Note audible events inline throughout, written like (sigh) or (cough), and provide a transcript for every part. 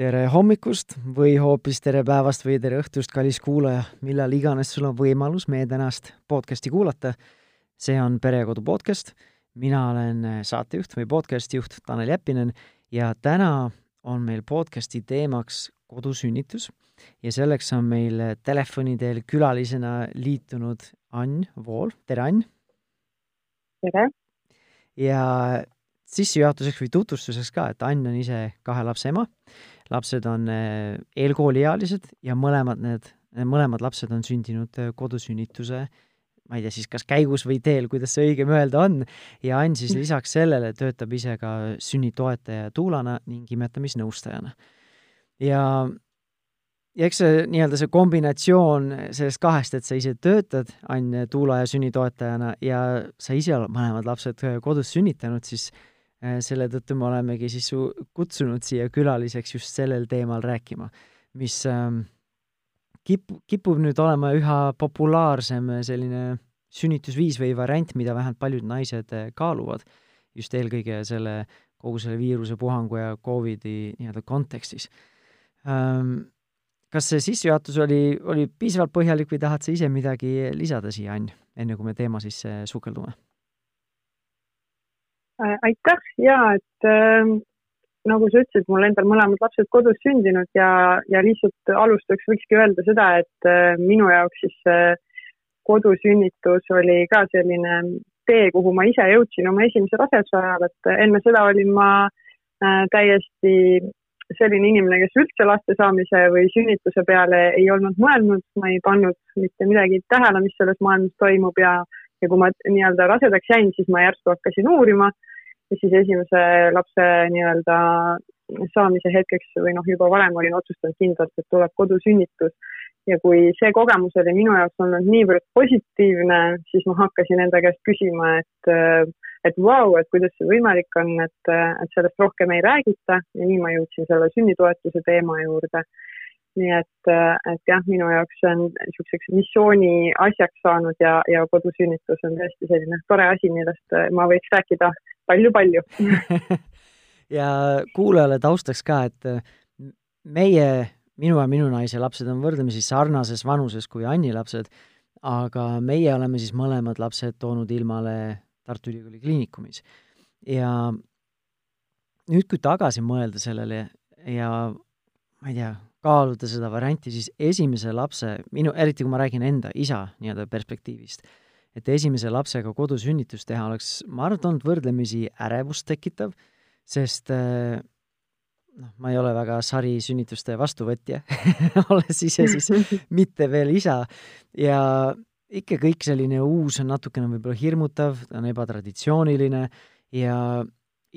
tere hommikust või hoopis tere päevast või tere õhtust, kallis kuulaja, millal iganes sul on võimalus meie tänast podcasti kuulata. see on Perekodu podcast, mina olen saatejuht või podcasti juht Tanel Jeppinen ja täna on meil podcasti teemaks kodusünnitus ja selleks on meil telefoni teel külalisena liitunud Ann Vool, tere Ann! tere! ja sissejuhatuseks või tutvustuseks ka, et Ann on ise kahe lapse ema lapsed on eh, eelkooliealised ja mõlemad need, mõlemad lapsed on sündinud eh, kodusünnituse ma ei tea siis, kas käigus või teel, kuidas see õigem öelda on, ja Ann siis lisaks sellele töötab ise ka sünnitoetaja ja tuulana ning imetamisnõustajana. ja, ja eks see nii-öelda see kombinatsioon sellest kahest, et sa ise töötad, Ann, tuula ja sünnitoetajana ja sa ise oled mõlemad lapsed kodus sünnitanud, siis äh, Äh, selle tõttu me olemegi siis su kutsunud siia külaliseks just sellel teemal rääkima, mis ähm, kip-, kipub nüüd olema üha populaarsem selline sünnitusviis või variant, mida vähemalt paljud naised äh, kaaluvad, just eelkõige selle, kogu selle viirusepuhangu ja Covidi nii-öelda kontekstis ähm,. kas see sissejuhatus oli, oli piisavalt põhjalik või tahad sa ise midagi lisada siia, Ann, enne kui me teema sisse sukeldume? Äh, aitäh ja et äh, nagu sa ütlesid, mul endal mõlemad lapsed kodus sündinud ja, ja lihtsalt alustuseks võikski öelda seda, et äh, minu jaoks siis äh, kodusünnitus oli ka selline tee, kuhu ma ise jõudsin oma esimese raseduse ajal, et enne seda olin ma äh, täiesti selline inimene, kes üldse laste saamise või sünnituse peale ei olnud mõelnud, ma ei pannud mitte midagi tähele, mis selles maailmas toimub ja, ja kui ma nii-öelda rasedaks jäin, siis ma järsku hakkasin uurima. äh, ja siis esimese lapse nii-öelda saamise hetkeks või noh, juba varem olin otsustanud kindlalt, et tuleb kodusünnitus. ja kui see kogemus oli minu jaoks olnud niivõrd positiivne, siis ma hakkasin enda käest küsima, et et vau wow,, et kuidas see võimalik on, et, et sellest rohkem ei räägita ja nii ma jõudsin selle sünnitoetuse teema juurde nii et, et jah, minu jaoks see on niisuguseks missiooni asjaks saanud ja, ja kodusünnitus on tõesti selline tore asi, millest ma võiks rääkida palju-palju (laughs) ja kuulajale taustaks ka, et meie, minu ja minu naise lapsed on võrdlemisi sarnases vanuses kui Anni lapsed, aga meie oleme siis mõlemad lapsed toonud ilmale Tartu Ülikooli Kliinikumis. ja nüüd, kui tagasi mõelda sellele ja ma ei tea, kaaluda seda varianti, siis esimese lapse, minu, eriti kui ma räägin enda isa nii-öelda perspektiivist, et esimese lapsega kodusünnitus teha oleks, ma arvan, et olnud võrdlemisi ärevust tekitav, sest äh, noh, ma ei ole väga sarisünnituste vastuvõtja (laughs) olles ise siis (laughs) mitte veel isa. Ja ikka kõik selline uus on natukene võib-olla hirmutav, ta on ebatraditsiooniline ja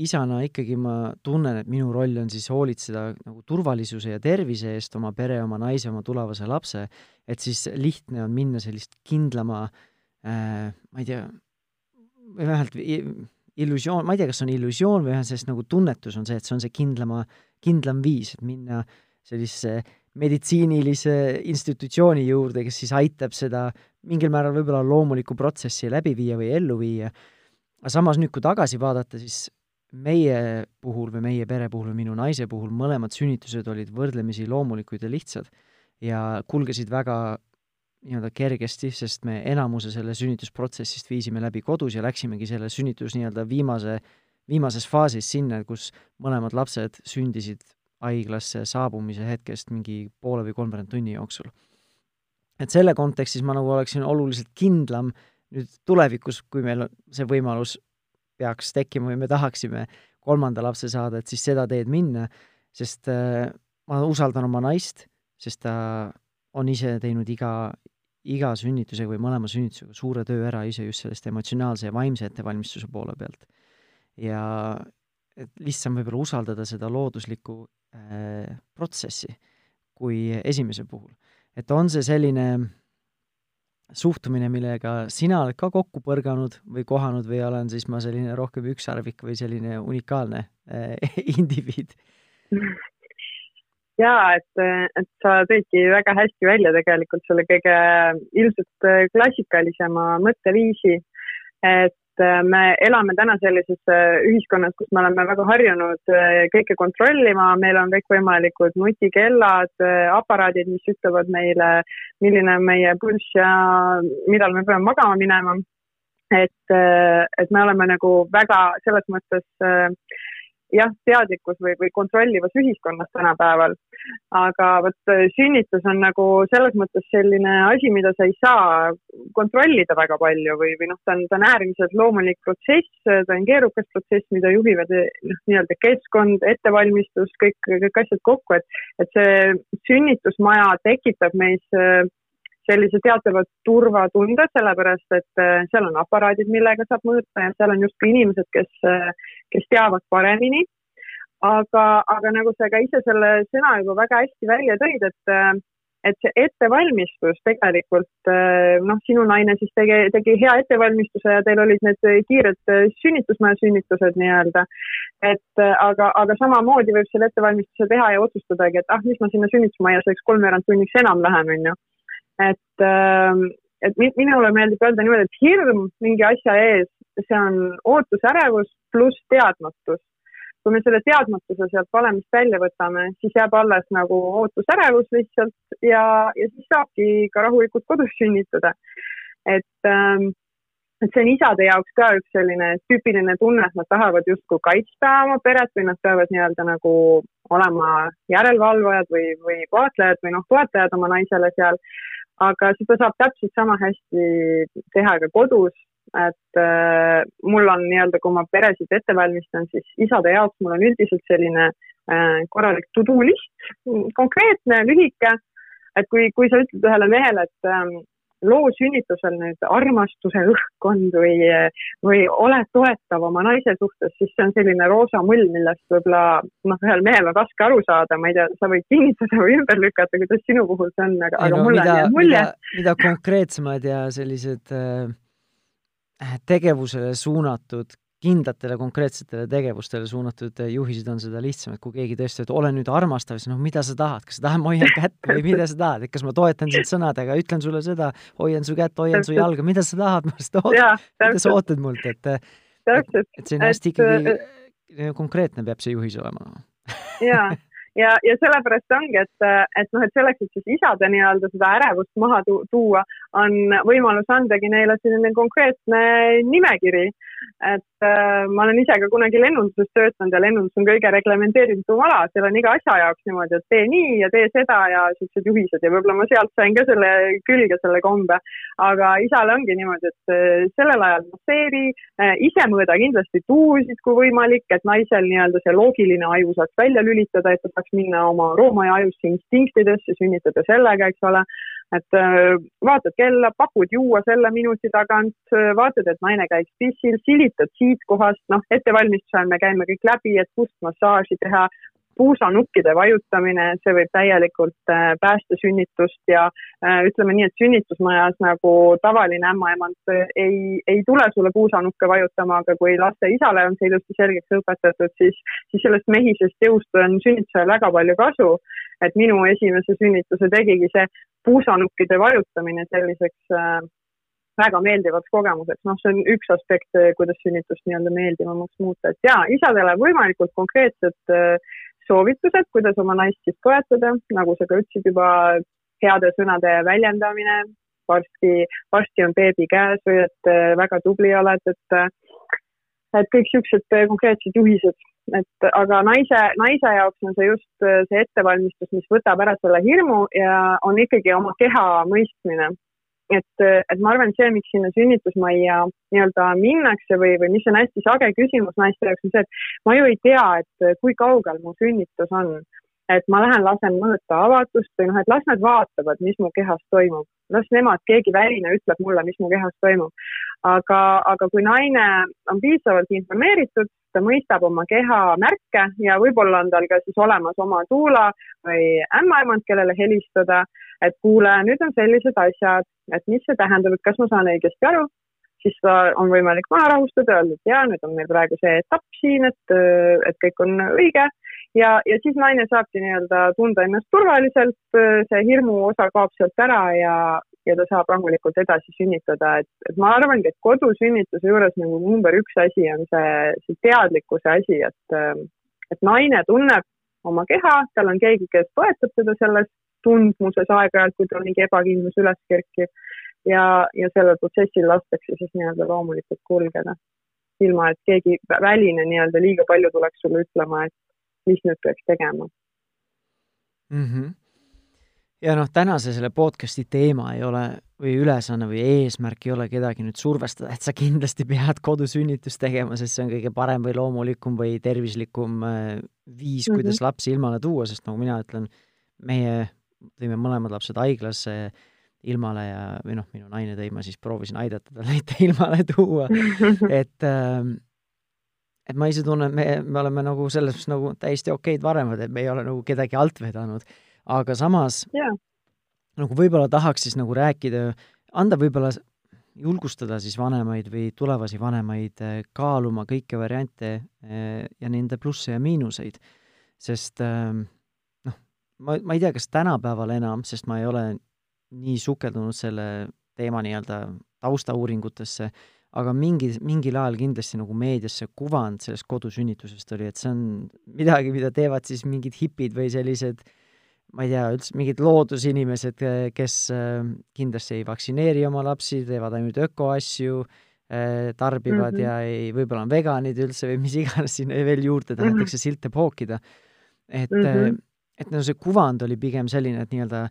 isana ikkagi ma tunnen, et minu roll on siis hoolitseda nagu turvalisuse ja tervise eest oma pere, oma naise, oma tulevase lapse, et siis lihtne on minna sellist kindlama äh, ma ei tea, või vähemalt illusioon, ma ei tea, kas on illusioon või sellest nagu tunnetus on see, et see on see kindlama, kindlam viis, et minna sellisesse meditsiinilise institutsiooni juurde, kes siis aitab seda mingil määral võib-olla loomulikku protsessi läbi viia või ellu viia. aga samas nüüd, kui tagasi vaadata, siis meie puhul või meie pere puhul või minu naise puhul mõlemad sünnitused olid võrdlemisi loomulikud ja lihtsad ja kulgesid väga nii-öelda kergesti, sest me enamuse selle sünnitusprotsessist viisime läbi kodus ja läksimegi selle sünnitus nii-öelda viimase, viimases faasis sinna, kus mõlemad lapsed sündisid haiglasse saabumise hetkest mingi poole või kolmveerand tunni jooksul. et selle kontekstis ma nagu oleksin oluliselt kindlam nüüd tulevikus, kui meil see võimalus peaks tekkima või me tahaksime kolmanda lapse saada, et siis seda teed minna, sest äh, ma usaldan oma naist, sest ta on ise teinud iga, iga sünnitusega või mõlema sünnitusega suure töö ära ise just sellest emotsionaalse ja vaimse ettevalmistuse poole pealt. ja et lihtsam võib-olla usaldada seda looduslikku äh, protsessi kui esimese puhul. et on see selline suhtumine, millega sina oled ka kokku põrganud või kohanud või olen siis ma selline rohkem ükssarvik või selline unikaalne äh, (laughs) indiviid? jaa, et, et sa tõidki väga hästi välja tegelikult selle kõige ilmselt klassikalisema mõtteviisi, et äh, me elame täna sellises äh, ühiskonnas, kus me oleme väga harjunud äh, kõike kontrollima, meil on kõikvõimalikud nutikellad, aparaadid, mis ütlevad meile, milline on meie pulss ja millal me peame magama minema. et, et me oleme nagu väga selles mõttes jah, teadlikus või, või kontrollivas ühiskonnas tänapäeval. aga vot äh, sünnitus on nagu selles mõttes selline asi, mida sa ei saa kontrollida väga palju või, või noh, ta on, ta on äärmiselt loomulik protsess, ta on keerukas protsess, mida juhivad noh, nii-öelda keskkond, ettevalmistus, kõik, kõik asjad kokku, et, et see sünnitusmaja tekitab meis äh, sellise teatava turvatunde, sellepärast et äh, seal on aparaadid, millega saab mõõta ja seal on justkui inimesed, kes, äh, kes teavad paremini. aga, aga nagu sa ka ise selle sõna juba väga hästi välja tõid, et, äh, et see ettevalmistus tegelikult noh, sinu naine siis tegi, tegi hea ettevalmistuse ja teil olid need kiired sünnitusmaja sünnitused nii-öelda. et aga, aga samamoodi võib selle ettevalmistuse teha ja otsustadagi, et ah, mis ma sinna sünnitusmajja selleks kolmveerand tunniks enam lähen, onju et, ähm, et minule meeldib öelda niimoodi, et hirm mingi asja ees, see on ootusärevus pluss teadmatus. kui me selle teadmatuse sealt valemist välja võtame, siis jääb alles nagu ootusärevus lihtsalt ja, ja siis saabki ka rahulikult kodus sünnitada. et ähm, et see on isade jaoks ka üks selline tüüpiline tunne, et nad tahavad justkui kaitsta oma peret või nad peavad nii-öelda nagu olema järelevalvajad või, või vaatlejad või noh, toetajad oma naisele seal aga seda saab täpselt sama hästi teha ka kodus, et äh, mul on nii-öelda, kui ma peresid ette valmistan, siis isade jaoks mul on üldiselt selline äh, korralik to do list, konkreetne, lühike, et kui, kui sa ütled ühele mehele, et ähm, loo sünnitusel nüüd armastuse õhkkond või, või oled toetav oma naise suhtes, siis see on selline roosa mull, millest võib-olla noh, ühel mehel on raske aru saada, ma ei tea, sa võid kinnitada või ümber lükata, kuidas sinu puhul see on, aga, aga no, mulle mida, on jäänud mulje. mida konkreetsemad ja sellised äh, tegevusele suunatud kindlatele konkreetsetele tegevustele suunatud juhised on seda lihtsam, et kui keegi tõesti, et ole nüüd armastav, siis noh, mida sa tahad, kas sa tahad, ma hoian kätt või mida sa tahad, et kas ma toetan sind sõnadega, ütlen sulle seda, hoian su kätt, hoian su jalga, mida sa tahad, mida sa ootad mult, et et, et see on hästi ikkagi äh, konkreetne peab see juhis olema. (laughs) jaa ja, ja sellepärast ongi, et, et noh, et selleks, et siis isade nii-öelda seda ärevust maha tu tuua, on võimalus andagi neile selline konkreetne nimekiri. et äh, ma olen ise ka kunagi lennunduses töötanud ja lennundus on kõige reglementeeritum ala, seal on iga asja jaoks niimoodi, et tee nii ja tee seda ja siuksed juhised ja võib-olla ma sealt sain ka selle külge, selle kombe. aga isale ongi niimoodi, et äh, sellel ajal masseeri äh,, ise mõõda kindlasti tuusid, kui võimalik, et naisel nii-öelda see loogiline aju saaks välja lülitada, et ta saaks minna oma roomaja ajusse instinktidesse, sünnitada sellega, eks ole. Et äh, vaatad kella, pakud juua selle minuti tagant, äh, vaatad, et naine käiks pissil, silitad siit kohast, noh, ettevalmistusel me käime kõik läbi, et kust massaaži teha, puusanukkide vajutamine, see võib täielikult äh, päästa sünnitust ja ütleme nii, et sünnitusmajas nagu tavaline ämmaemand ei, ei tule sulle puusanukke vajutama, aga kui laste isale on see ilusti selgeks õpetatud, siis, siis sellest mehisest jõust on sünnitusel väga palju kasu. Et minu esimese sünnituse tegigi see puusanukkide vajutamine selliseks väga meeldivaks kogemuseks, noh, see on üks aspekt, kuidas sünnitust nii-öelda meeldivamaks muuta, et jaa, isadele võimalikult konkreetsed soovitused, kuidas oma naist siis toetada, nagu sa ka ütlesid juba, heade sõnade väljendamine, varsti, varsti on beebi käes või et äh, väga tubli oled, et äh, et kõik niisugused äh, konkreetsed juhised, et aga naise, naise jaoks on see just see ettevalmistus, mis võtab ära selle hirmu ja on ikkagi oma keha mõistmine et, et ma arvan, et see, miks sinna sünnitusmajja nii-öelda minnakse või, või mis on hästi sage küsimus naiste jaoks, on see, et ma ju ei tea, et kui kaugel mu sünnitus on. et ma lähen lasen mõõta avatust või noh, et las nad vaatavad, mis mu kehas toimub. las nemad, keegi väline ütleb mulle, mis mu kehas toimub. aga, aga kui naine on piisavalt informeeritud, ta mõistab oma keha märke ja võib-olla on tal ka siis olemas oma tuula või ämmaemand, kellele helistada, et kuule, nüüd on sellised asjad, et mis see tähendab, et kas ma saan õigesti aru, siis on võimalik maha rahustada, öelda, et jaa, nüüd on meil praegu see etapp siin, et, et kõik on õige. Ja, ja siis naine saabki nii-öelda tunda ennast turvaliselt, see hirmu osa kaob sealt ära ja, ja ta saab rahulikult edasi sünnitada, et, et ma arvangi, et kodusünnituse juures nagu number üks asi on see, see teadlikkuse asi, et, et naine tunneb oma keha, tal on keegi, kes toetab teda selles tundmuses aeg-ajalt, kui tal mingi ebakindlus üles kerkib ja, ja sellel protsessil lastakse siis nii-öelda loomulikult kulgeda. ilma, et keegi väline nii-öelda liiga palju tuleks sulle ütlema, et mis nüüd peaks tegema mm. -hmm. Ja noh, tänase selle podcast'i teema ei ole või ülesanne või eesmärk ei ole kedagi nüüd survestada, et sa kindlasti pead kodusünnitust tegema, sest see on kõige parem või loomulikum või tervislikum äh, viis, kuidas mm -hmm. lapsi ilmale tuua, sest nagu mina ütlen, meie tõime mõlemad lapsed haiglasse ilmale ja, või noh, minu naine tõi, ma siis proovisin aidata tal (laughs) neid ilmale tuua, (laughs) et äh, et ma ise tunnen, me, me oleme nagu selles mõttes nagu täiesti okeid vanemad, et me ei ole nagu kedagi alt vedanud, aga samas yeah. nagu võib-olla tahaks siis nagu rääkida, anda võib-olla, julgustada siis vanemaid või tulevasi vanemaid eh, kaaluma kõiki variante eh, ja nende plusse ja miinuseid. sest ehm, noh, ma, ma ei tea, kas tänapäeval enam, sest ma ei ole nii sukeldunud selle teema nii-öelda taustauuringutesse, aga mingi, mingil ajal kindlasti nagu meedias see kuvand sellest kodusünnitusest oli, et see on midagi, mida teevad siis mingid hipid või sellised ma ei tea, üldse mingid loodusinimesed, kes äh, kindlasti ei vaktsineeri oma lapsi, teevad ainult ökoasju, äh, tarbivad mm -hmm. ja ei, võib-olla on veganid üldse või mis (laughs) iganes sinna veel juurde tahetakse mm -hmm. silte pookida. et mm, -hmm. et no see kuvand oli pigem selline, et nii-öelda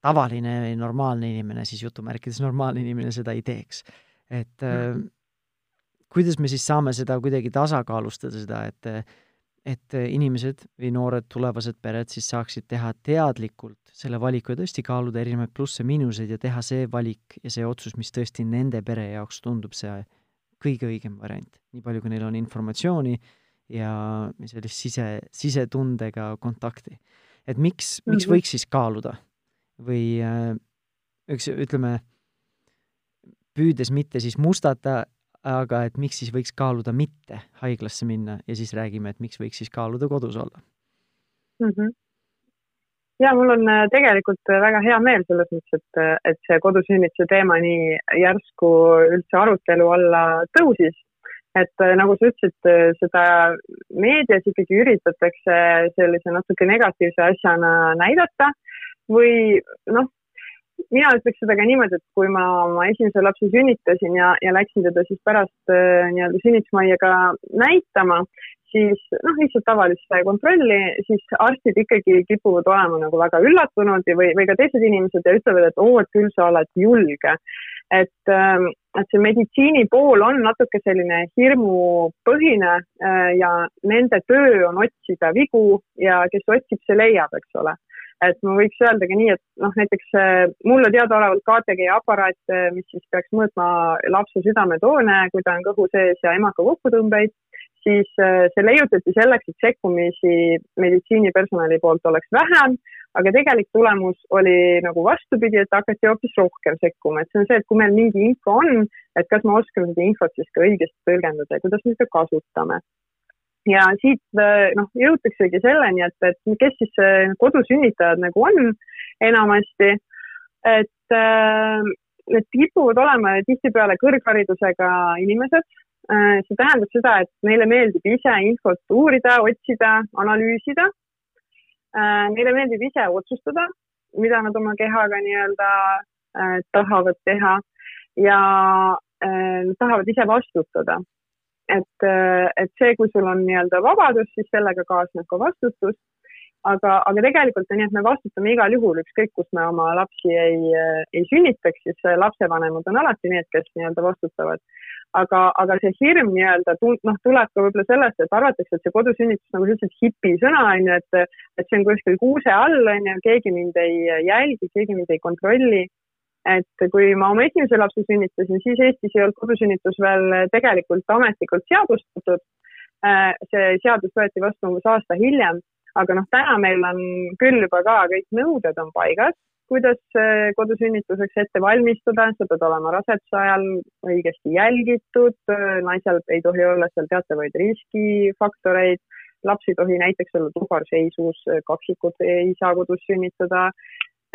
tavaline või normaalne inimene, siis jutumärkides (laughs) normaalne inimene seda ei teeks et äh, kuidas me siis saame seda kuidagi tasakaalustada, seda, et et inimesed või noored tulevased pered siis saaksid teha teadlikult selle valiku ja tõesti kaaluda erinevaid plusse-miinuseid ja teha see valik ja see otsus, mis tõesti nende pere jaoks tundub see kõige õigem variant, nii palju, kui neil on informatsiooni ja sellist sise, sisetundega kontakti. et miks, miks mhm. võiks siis kaaluda või äh, üks, ütleme, püüdes mitte siis mustata, aga et miks siis võiks kaaluda mitte haiglasse minna ja siis räägime, et miks võiks siis kaaluda kodus olla mm. -hmm. ja mul on äh, tegelikult väga hea meel selles mõttes, et, et see kodusünnituse teema nii järsku üldse arutelu alla tõusis. et äh, nagu sa ütlesid, äh, seda meedias ikkagi üritatakse sellise natuke negatiivse asjana näidata või noh, mina ütleks seda ka niimoodi, et kui ma oma esimese lapse sünnitasin ja, ja läksin teda siis pärast äh, nii-öelda sünnitusmajja ka näitama, siis noh, lihtsalt tavalist kontrolli, siis arstid ikkagi kipuvad olema nagu väga üllatunud või, või ka teised inimesed ja ütlevad, et oo, et küll sa oled julge. et, ähm, et see meditsiini pool on natuke selline hirmupõhine äh, ja nende töö on otsida vigu ja kes otsib, see leiab, eks ole et ma võiks öelda ka nii, et noh, näiteks äh, mulle teadaolevalt KTG aparaat, äh, mis siis peaks mõõtma lapse südametoone, kui ta on kõhu sees ja emaka kokkutõmbeid, siis äh, see leiutati selleks, et sekkumisi meditsiinipersonali poolt oleks vähem, aga tegelik tulemus oli nagu vastupidi, et hakati hoopis rohkem sekkuma, et see on see, et kui meil mingi info on, et kas me oskame seda infot siis ka õigesti tõlgendada ja kuidas me seda kasutame ja siit äh, noh, jõutaksegi selleni, et, et kes siis kodusünnitajad nagu on enamasti, et äh, need kipuvad olema tihtipeale kõrgharidusega inimesed. Äh, see tähendab seda, et neile meeldib ise infot uurida, otsida, analüüsida. Neile meeldib ise otsustada, mida nad oma kehaga nii-öelda tahavad teha ja tahavad ise vastutada et, et see, kui sul on nii-öelda vabadus, siis sellega kaasneb ka vastutus. aga, aga tegelikult on nii, et me vastutame igal juhul, ükskõik kus me oma lapsi ei, ei sünnitaks, siis lapsevanemad on alati need, kes nii-öelda vastutavad. aga, aga see hirm nii-öelda noh, tuleb ka võib-olla sellest, et arvatakse, et see kodusünnitus nagu sellised hipi sõna on ju, et, et see on kuskil kuuse all on ju, keegi mind ei jälgi, keegi mind ei kontrolli et kui ma oma esimese lapse sünnitasin, siis Eestis ei olnud kodusünnitus veel tegelikult ametlikult seadustatud. Äh, see seadus võeti vastu umbes aasta hiljem, aga noh, täna meil on küll juba ka kõik nõuded on paigas, kuidas äh, kodusünnituseks ette valmistada, sa pead olema raseduse ajal õigesti jälgitud, naisel ei tohi olla seal teatavaid riskifaktoreid, laps ei tohi näiteks olla tubarseisus, kaksikud ei saa kodus sünnitada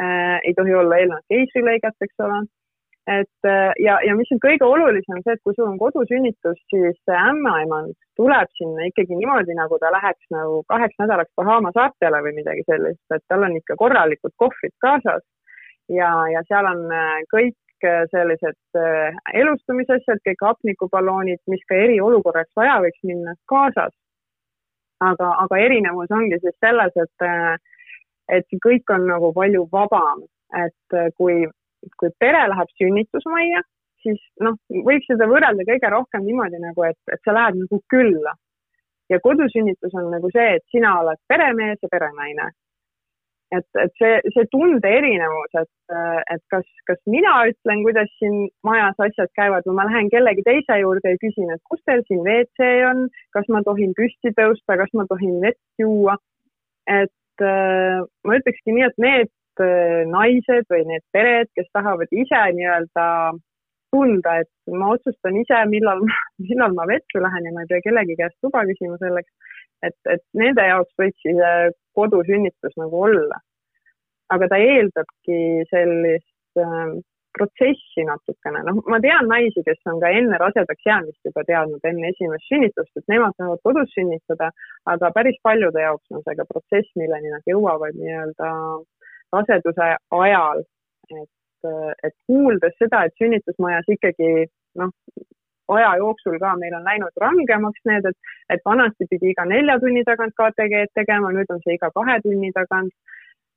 äh,, ei tohi olla eelnevat keisrilõiget, eks ole. et äh, ja, ja mis on kõige olulisem, see, et kui sul on kodusünnitus, siis ämmaemand tuleb sinna ikkagi niimoodi, nagu ta läheks nagu kaheks nädalaks Bahama saartele või midagi sellist, et tal on ikka korralikud kohvrid kaasas ja, ja seal on äh, kõik kõik sellised äh, elustumisasjad, kõik hapnikuballoonid, mis ka eriolukorraks vaja võiks minna, kaasas. aga, aga erinevus ongi siis selles, et, äh, et see kõik on nagu palju vabam, et äh, kui, kui pere läheb sünnitusmajja, siis noh, võiks seda võrrelda kõige rohkem niimoodi nagu, et, et sa lähed nagu külla ja kodusünnitus on nagu see, et sina oled peremees ja perenaine et, et see, see tunde erinevus, et, et kas, kas mina ütlen, kuidas siin majas asjad käivad või ma lähen kellegi teise juurde ja küsin, et kus teil siin WC on, kas ma tohin püsti tõusta, kas ma tohin vett juua. et äh, ma ütlekski nii, et need äh, naised või need pered, kes tahavad ise nii-öelda tunda, et ma otsustan ise, millal, (laughs) millal ma vetsu lähen ja ma ei pea kellegi käest luba küsima selleks, et, et nende jaoks võiks siis äh, kodusünnitus nagu olla. aga ta eeldabki sellist protsessi natukene, noh, ma tean naisi, kes on ka enne rasedaks jäämist juba teadnud, enne esimest sünnitust, et nemad tahavad kodus sünnitada, aga päris paljude jaoks on see ka protsess, milleni nad jõuavad nii-öelda raseduse ajal. et, et kuuldes seda, et sünnitusmajas ikkagi noh, aja jooksul ka meil on läinud rangemaks need, et, et vanasti pidi iga nelja tunni tagant KTG-d tegema, nüüd on see iga kahe tunni tagant.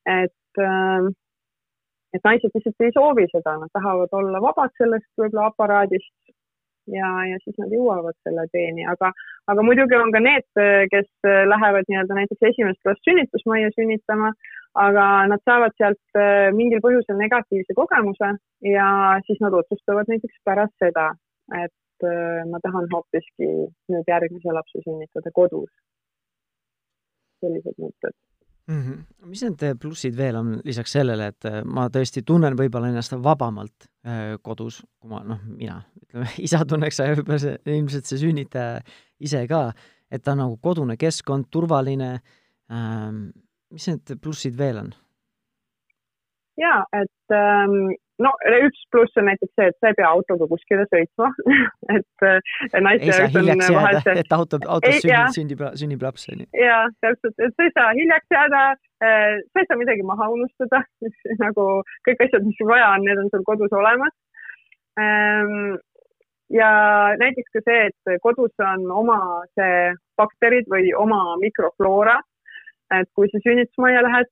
et, ähm, et naised lihtsalt ei soovi seda, nad tahavad olla vabad sellest võib-olla aparaadist ja, ja siis nad jõuavad selle teeni, aga, aga muidugi on ka need, kes lähevad nii-öelda näiteks esimest last sünnitusmajja sünnitama, aga nad saavad sealt äh, mingil põhjusel negatiivse kogemuse ja siis nad otsustavad näiteks pärast seda, et Äh, ma tahan hoopiski nüüd järgmise lapse sünnitada kodus. sellised mõtted mm. -hmm. mis need plussid veel on lisaks sellele, et äh, ma tõesti tunnen võib-olla ennast vabamalt äh, kodus, kui ma noh, mina, ütleme, (laughs) isa tunneks võib-olla see, ilmselt see sünnitaja ise ka, et ta on nagu kodune keskkond, turvaline ähm,. mis need plussid veel on? ja et ähm, no üks pluss on näiteks see, et sa ei pea autoga kuskile sõitma (laughs) et äh, naiste jaoks on vahel see. et auto, autos sünnib, sünnib, sünnib laps, on ju. ja täpselt, et sa ei saa hiljaks jääda äh,, sa ei saa midagi maha unustada (laughs) nagu kõik asjad, mis sul vaja on, need on sul kodus olemas ähm,. ja näiteks ka see, et kodus on oma see bakterid või oma mikrofloora et kui sa sünnitusmajja lähed,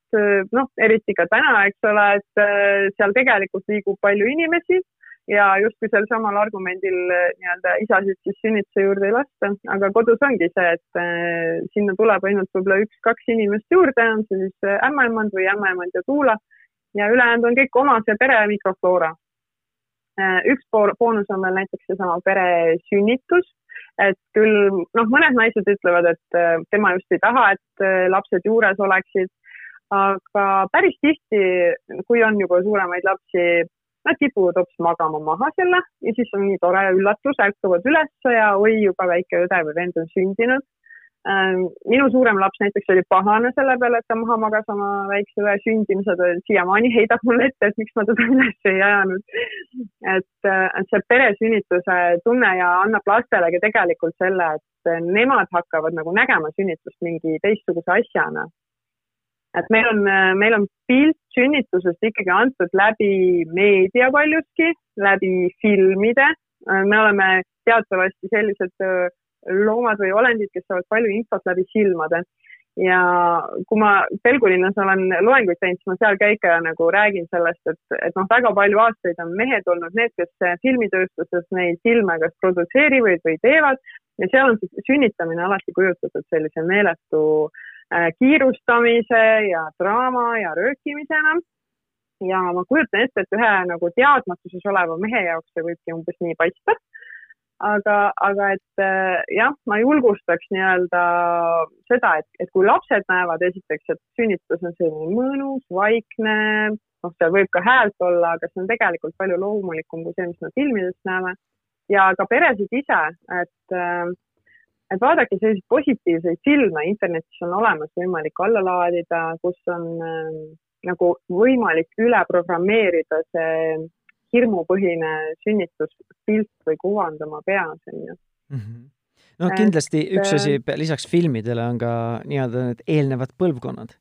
noh, eriti ka täna, eks ole, et äh, seal tegelikult liigub palju inimesi ja justkui sel samal argumendil äh, nii-öelda isasid siis sünnituse juurde ei lasta, aga kodus ongi see, et äh, sinna tuleb ainult võib-olla üks-kaks inimest juurde, on see siis ämmaemand või ämmaemand ja tuula. Ja ülejäänud on kõik oma see pere mikrofloora. üks boonus on veel näiteks seesama pere sünnitus et küll noh, mõned naised ütlevad, et äh, tema just ei taha, et äh, lapsed juures oleksid, aga päris tihti, kui on juba suuremaid lapsi, nad kipuvad hoopis magama maha selle ja siis on nii tore üllatus, ärkavad üles ja oi, juba väike õde või vend on sündinud minu suurem laps näiteks oli pahane selle peale, et ta maha magas oma väikse õe sündimise, ta siiamaani heidab mulle ette, et miks ma teda (laughs) üles ei ajanud. et, äh, et see peresünnituse tunne ja annab lastele ka tegelikult selle, et nemad hakkavad nagu nägema sünnitust mingi teistsuguse asjana. et meil on, meil on pilt sünnitusest ikkagi antud läbi meedia paljuski, läbi filmide. me oleme teatavasti sellised äh, loomad või olendid, kes saavad palju infot läbi silmade. ja kui ma Pelgulinnas olen loenguid teinud, siis ma seal ka ikka nagu räägin sellest, et, et noh, väga palju aastaid on mehed olnud need, kes filmitööstuses neid filme kas produtseerivad või teevad. Ja seal on siis sünnitamine alati kujutatud sellise meeletu äh, kiirustamise ja draama ja röökimisena. Ja ma kujutan ette, et ühe nagu teadmatuses oleva mehe jaoks see võibki umbes nii paista aga, aga et äh, jah, ma julgustaks nii-öelda seda, et, et kui lapsed näevad esiteks, et sünnitus on selline mõnus, vaikne, noh, seal võib ka häält olla, aga see on tegelikult palju loomulikum kui see, mis me filmidest näeme. ja ka peresid ise, et, äh, et vaadake selliseid positiivseid filme, internetis on olemas võimalik alla laadida, kus on äh, nagu võimalik üle programmeerida see hirmupõhine sünnituspilt või kuvand oma peas, onju mhm. no kindlasti üks asi lisaks filmidele on ka nii-öelda need eelnevad põlvkonnad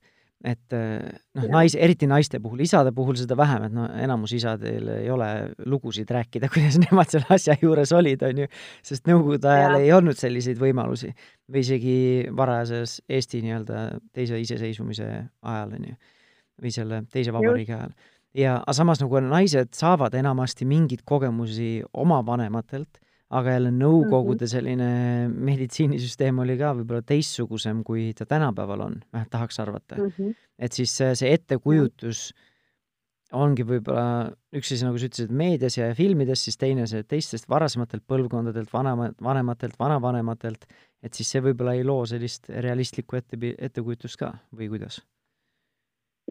et eh, noh, nais, eriti naiste puhul, isade puhul seda vähem, et no enamus isadel ei ole lugusid rääkida, (laughs) kuidas nemad selle asja juures olid, on ju, sest Nõukogude ajal ja. ei olnud selliseid võimalusi või isegi varajases Eesti nii-öelda teise iseseisvumise ajal, on ju, või selle teise vabariigi ajal. Ja aga samas nagu naised saavad enamasti mingeid kogemusi oma vanematelt aga jälle Nõukogude mhm. selline meditsiinisüsteem oli ka võib-olla teistsugusem, kui ta tänapäeval on, vähemalt tahaks arvata mm. -hmm. et siis see, see ettekujutus ongi võib-olla üks asi, nagu sa ütlesid, meedias ja filmides, siis teine see teistest varasematelt põlvkondadelt, vanema, vanematelt, vanavanematelt, et siis see võib-olla ei loo sellist realistlikku ette, ettekujutust ka või kuidas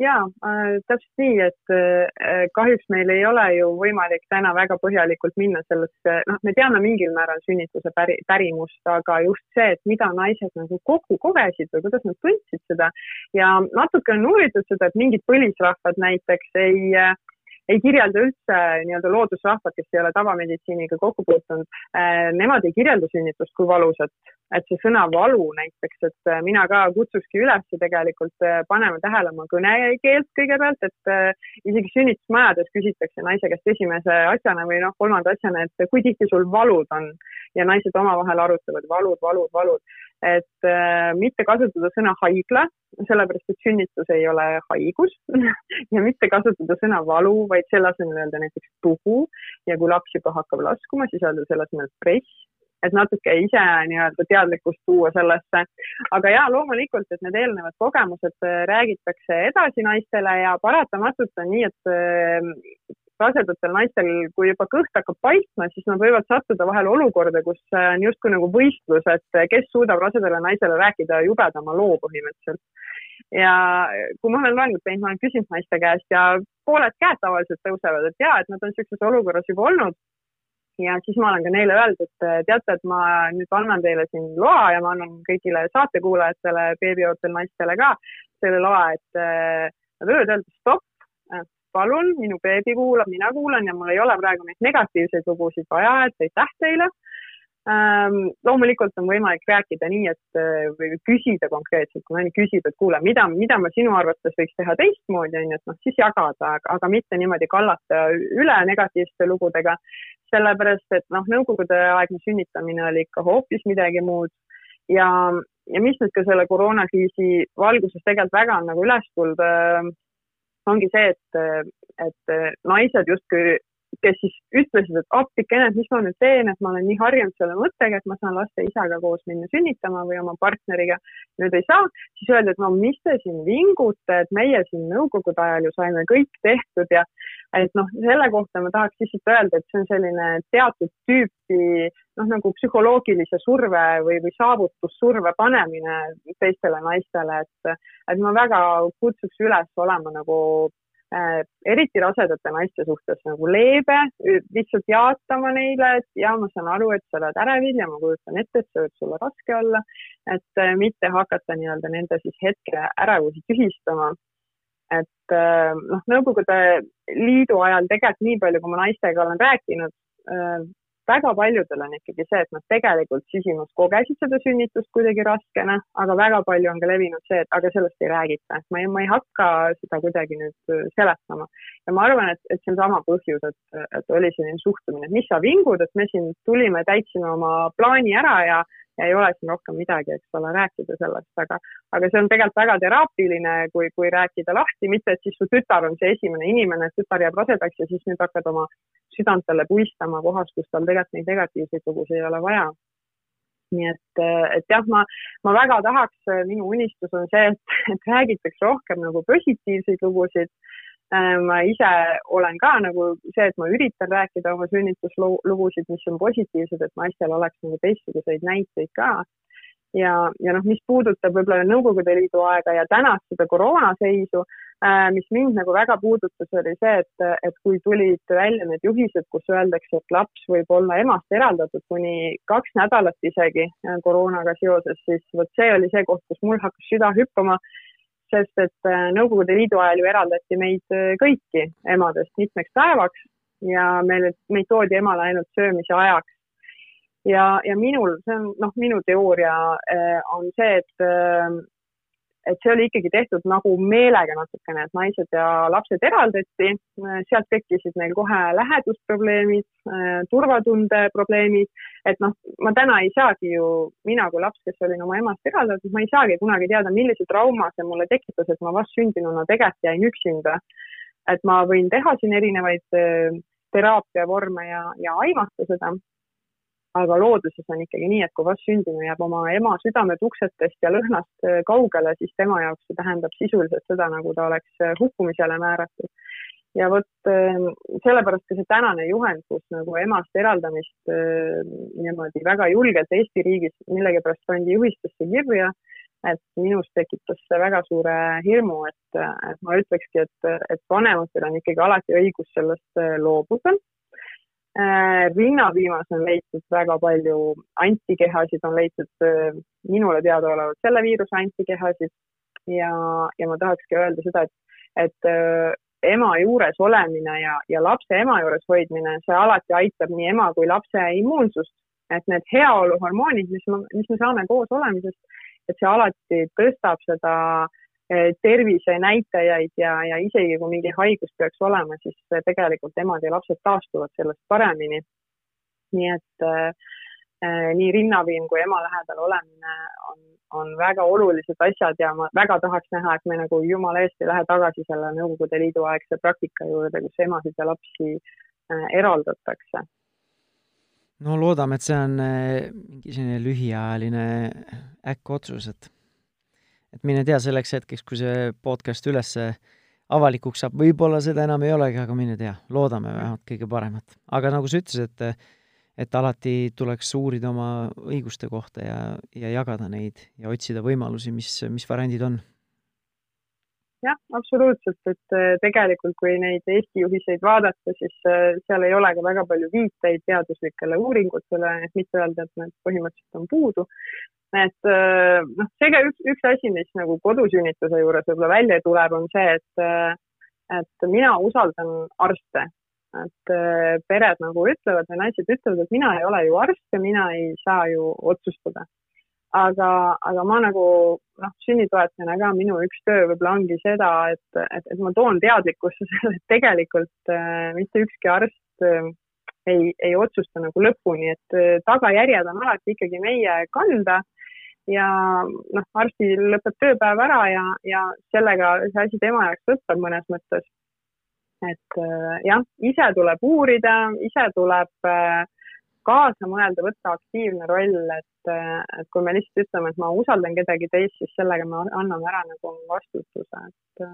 jaa äh,, täpselt nii, et äh, kahjuks meil ei ole ju võimalik täna väga põhjalikult minna sellesse, noh, me teame mingil määral sünnituse päri, pärimust, aga just see, et mida naised nagu kokku kogesid või kuidas nad tundsid seda. Ja natuke on uuritud seda, et mingid põlisrahvad näiteks ei äh, ei kirjelda üldse nii-öelda loodusrahvad, kes ei ole tavameditsiiniga kokku puutunud, äh, nemad ei kirjelda sünnitust kui valusat. et see sõna valu näiteks, et äh, mina ka kutsukski üles tegelikult äh, panema tähele oma kõnekeelt kõigepealt, et isegi sünnitusmajades küsitakse naise käest esimese asjana või noh, kolmanda asjana, et kui tihti sul valud on ja naised omavahel arutavad valud, valud, valud et äh, mitte kasutada sõna haigla, sellepärast et sünnitus ei ole haigus (laughs) ja mitte kasutada sõna valu, vaid selle asemel öelda näiteks tugu ja kui laps juba hakkab laskuma, siis öelda selle asemel press, et natuke ise nii-öelda teadlikkust tuua sellesse. aga ja loomulikult, et need eelnevad kogemused äh, räägitakse edasi naistele ja paratamatult on nii, et äh, rasedatel naistel, kui juba kõht hakkab paistma, siis nad võivad sattuda vahel olukorda, kus äh, on justkui nagu võistlus, et äh, kes suudab rasedale naisele rääkida jubedama loo põhimõtteliselt. ja kui ma olen loengut teinud, ma olen küsinud naiste käest ja pooled käed tavaliselt tõusevad, et ja, et nad on niisuguses olukorras juba olnud ja siis ma olen ka neile öelnud, et äh, teate, et ma nüüd annan teile siin loa ja ma annan kõigile saatekuulajatele, beebiootel naistele ka selle loa, et nad võivad öelda stopp, palun, minu beebi kuulab, mina kuulan ja mul ei ole praegu neid negatiivseid lugusid vaja, et aitäh teile ähm,. loomulikult on võimalik rääkida nii, et äh, või küsida konkreetselt, kui naine küsib, et kuule, mida, mida ma sinu arvates võiks teha teistmoodi, on ju, et noh, siis jagada, aga mitte niimoodi kallata üle negatiivsete lugudega. sellepärast, et noh, nõukogudeaegne sünnitamine oli ikka hoopis midagi muud ja, ja mis nüüd ka selle koroonakriisi valguses tegelikult väga on nagu üles tulnud äh, ongi see, et, et naised justkui, kes siis ütlesid, et appikene, et mis ma nüüd teen, et ma olen nii harjunud selle mõttega, et ma saan laste isaga koos minna sünnitama või oma partneriga, nüüd ei saa, siis öeldi, et no mis te siin vingute, et meie siin nõukogude ajal ju saime kõik tehtud ja et noh, selle kohta ma tahaks lihtsalt öelda, et see on selline teatud tüüpi noh, nagu psühholoogilise surve või, või saavutussurve panemine teistele naistele, et, et ma väga kutsuks üles olema nagu äh, eriti rasedate naiste suhtes nagu leebe, lihtsalt jaatama neile, et ja ma saan aru, et sa oled ärevil ja ma kujutan ette, et see võib sulle raske olla, et äh, mitte hakata nii-öelda nende siis hetke ärevusi tühistama et äh, noh, Nõukogude Liidu ajal tegelikult nii palju, kui ma naistega olen rääkinud, äh, väga paljudel on ikkagi see, et nad tegelikult sisimas kogesid seda sünnitust kuidagi raskena, aga väga palju on ka levinud see, et aga sellest ei räägita, et ma ei, ma ei hakka seda kuidagi nüüd äh, seletama. ja ma arvan, et, et see on sama põhjus, et, et oli selline suhtumine, et mis sa vingud, et me siin tulime, täitsime oma plaani ära ja ja ei ole siin rohkem midagi, eks ole, rääkida sellest, aga, aga see on tegelikult väga teraapiline, kui, kui rääkida lahti, mitte et siis su tütar on see esimene inimene, tütar jääb rasedaks ja siis nüüd hakkad oma südant talle puistama kohas, kus tal tegelikult neid negatiivseid lugusid ei ole vaja. nii et, et jah, ma, ma väga tahaks, minu unistus on see, et, (laughs) et räägitakse rohkem nagu positiivseid lugusid Äh, ma ise olen ka nagu see, et ma üritan rääkida oma sünnituslugusid, mis on positiivsed, et naistel oleks nagu teistsuguseid näiteid ka. ja, ja noh, mis puudutab võib-olla Nõukogude Liidu aega ja tänast seda koroonaseisu, mis mind nagu väga puudutas, oli see, et, et kui tulid välja need juhised, kus öeldakse, et laps võib olla emast eraldatud kuni kaks nädalat isegi äh, koroonaga seoses, siis vot see oli see koht, kus mul hakkas süda hüppama sest et Nõukogude Liidu ajal ju eraldati meid kõiki emadest mitmeks päevaks ja meile, meid toodi emale ainult söömise ajaks. ja, ja minul, see on noh, minu teooria on see, et et see oli ikkagi tehtud nagu meelega natukene, et naised ja lapsed eraldati, sealt tekkisid neil kohe lähedusprobleemid, turvatunde probleemid, et noh, ma täna ei saagi ju, mina kui laps, kes olin oma emast eraldatud, ma ei saagi kunagi teada, millise trauma see mulle tekitas, et ma vastsündinuna tegelikult jäin üksinda. et ma võin teha siin erinevaid äh, teraapiavorme ja, ja aimata seda aga looduses on ikkagi nii, et kui vastsündinu jääb oma ema südametuksetest ja lõhnast äh, kaugele, siis tema jaoks see tähendab sisuliselt seda, nagu ta oleks äh, hukkumisele määratud. ja vot ähm, sellepärast ka see tänane juhend, kus nagu emast eraldamist äh, niimoodi väga julgelt Eesti riigis millegipärast pandi juhistesse kirja, et minus tekitas see väga suure hirmu, et, et ma ütlekski, et, et vanematel on ikkagi alati õigus sellest loobuda rinnapiimas on leitud väga palju antikehasid, on leitud äh, minule teadaolevalt selle viiruse antikehasid ja, ja ma tahakski öelda seda, et, et äh, ema juures olemine ja, ja lapse ema juures hoidmine, see alati aitab nii ema kui lapse immuunsust, et need heaoluhormoonid, mis, mis me saame koos olemisest, et see alati tõstab seda äh, tervisenäitajaid ja, ja isegi kui mingi haigus peaks olema, siis tegelikult emad ja lapsed taastuvad sellest paremini. nii et äh, nii rinnapiim kui ema lähedal olemine on, on väga olulised asjad ja ma väga tahaks näha, et me nagu jumala eest ei lähe tagasi selle Nõukogude Liidu aegse praktika juurde, kus emasid ja lapsi äh, eraldatakse no loodame, et see on mingi selline lühiajaline äkkotsus, et et mine tea, selleks hetkeks, kui see podcast üles avalikuks saab, võib-olla seda enam ei olegi, aga mine tea, loodame vähemalt kõige paremat. aga nagu sa ütlesid, et et alati tuleks uurida oma õiguste kohta ja, ja jagada neid ja otsida võimalusi, mis, mis variandid on. Jah, absoluutselt, et tegelikult kui neid Eesti juhiseid vaadata, siis seal ei ole ka väga palju viiteid teaduslikele uuringutele, et mitte öelda, et need põhimõtteliselt on puudu et äh, noh, see ka üks, üks asi, mis nagu kodusünnituse juures võib-olla välja tuleb, on see, et, äh, et mina usaldan arste. et äh, pered nagu ütlevad või naised ütlevad, et mina ei ole ju arst ja mina ei saa ju otsustada. aga, aga ma nagu noh, sünnitoetajana ka minu üks töö võib-olla ongi seda, et, et, et ma toon teadlikkusse selle, et tegelikult äh, mitte ükski arst äh, ei, ei otsusta nagu lõpuni, et tagajärjed on alati ikkagi meie kanda ja noh, arstil lõpeb tööpäev ära ja, ja sellega see asi tema jaoks lõpeb mõnes mõttes. et äh, jah, ise tuleb uurida, ise tuleb äh, kaasa mõelda, võtta aktiivne roll, et, äh, et kui me lihtsalt ütleme, et ma usaldan kedagi teist, siis sellega me anname ära nagu vastutuse, et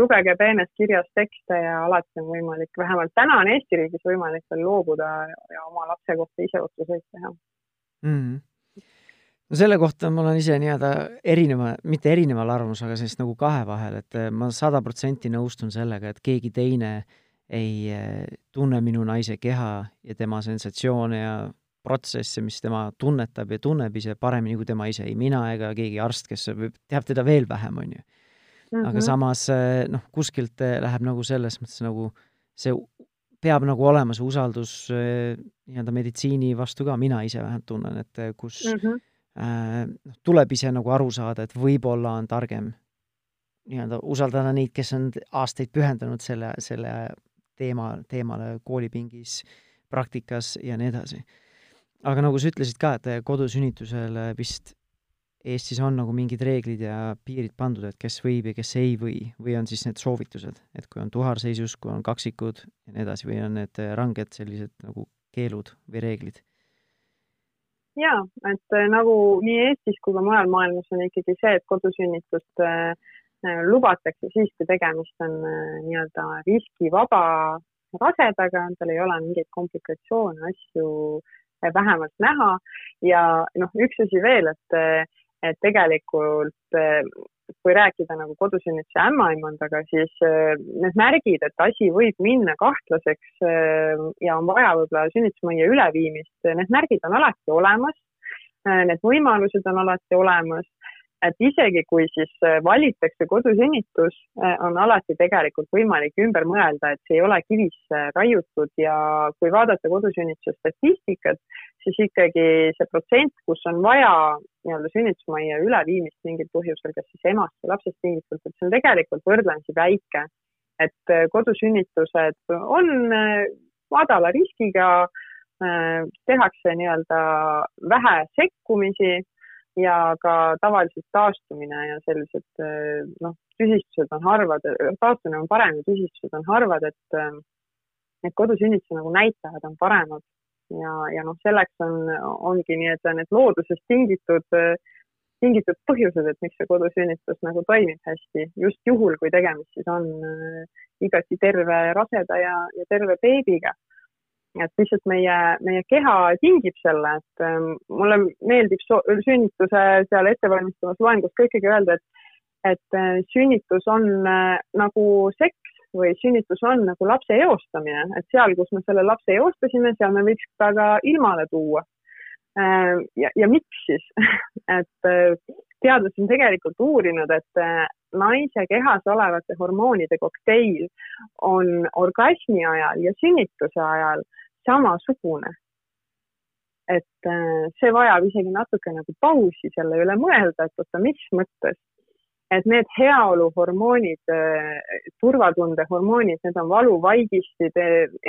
lugege peenest kirjas tekste ja alati on võimalik, vähemalt täna on Eesti riigis võimalik veel loobuda ja oma lapse kohta ise otsuseid teha mm. -hmm no selle kohta ma olen ise nii-öelda erineva, mitte erineval arvamusel, aga sellist nagu kahe vahel, et eh, ma sada protsenti nõustun sellega, et keegi teine ei eh, tunne minu naise keha ja tema sensatsioone ja protsesse, mis tema tunnetab ja tunneb ise paremini kui tema ise, ei mina ega keegi arst, kes teab teda veel vähem, on ju. aga mhm. samas eh, noh, kuskilt läheb nagu selles mõttes nagu see peab nagu olema see usaldus nii-öelda meditsiini vastu ka, mina ise vähemalt tunnen, et kus mm -hmm noh, tuleb ise nagu aru saada, et võib-olla on targem nii-öelda usaldada neid, kes on aastaid pühendunud selle, selle teema, teemale koolipingis, praktikas ja nii edasi. aga nagu sa ütlesid ka, et kodusünnitusel vist Eestis on nagu mingid reeglid ja piirid pandud, et kes võib ja kes ei või, või on siis need soovitused, et kui on tuharseisus, kui on kaksikud ja nii edasi, või on need ranged sellised nagu keelud või reeglid ja et äh, nagu nii Eestis kui ka mujal maailmas on ikkagi see, et kodusünnitust äh, äh, lubatakse siis, kui tegemist on nii-öelda riskivaba rasedaga, tal ei ole mingeid komplikatsioone, asju vähemalt näha. Ja noh, üks asi veel, et, et tegelikult kui rääkida nagu kodusünnituse ämmaemandaga, siis need märgid, et asi võib minna kahtlaseks ja on vaja võib-olla sünnitusmajja üleviimist, need märgid on alati olemas. Need võimalused on alati olemas et isegi kui siis äh, valitakse kodusünnitus, äh, on alati tegelikult võimalik ümber mõelda, et see ei ole kivisse raiutud ja kui vaadata kodusünnituse statistikat, siis ikkagi see protsent, kus on vaja nii-öelda sünnitusmajja üleviimist mingil põhjusel, kas siis emast või lapsest tingitult, et see on tegelikult võrdlemisi väike. et äh, kodusünnitused on madala riskiga, tehakse nii-öelda vähe sekkumisi ja ka tavaliselt taastumine ja sellised noh, tüsistused on harvad, taastumine on parem ja tüsistused on harvad, et need kodusünnituse nagu näitajad on paremad ja, ja noh, selleks on, ongi nii-öelda need loodusest tingitud, tingitud põhjused, et miks see kodusünnitus nagu toimib hästi, just juhul, kui tegemist siis on äh, igati terve raseda ja, ja terve beebiga. Et lihtsalt meie, meie keha tingib selle, et ähm, mulle meeldib so sünnituse seal ettevalmistavas loengus ka ikkagi öelda, et, et äh, sünnitus on äh, nagu seks või sünnitus on nagu lapse eostamine, et seal, kus me selle lapse eostasime, seal me võiks ta ka ilmale tuua äh,. ja, ja miks siis (laughs) et äh, teadlased on tegelikult uurinud, et äh, naise kehas olevate hormoonide kokteil on orgasmi ajal ja sünnituse ajal samasugune. et see vajab isegi natuke nagu pausi selle üle mõelda, et oota, mis mõttes. Et need heaoluhormoonid, äh, turvatunde hormoonid, need on valuvaigistid,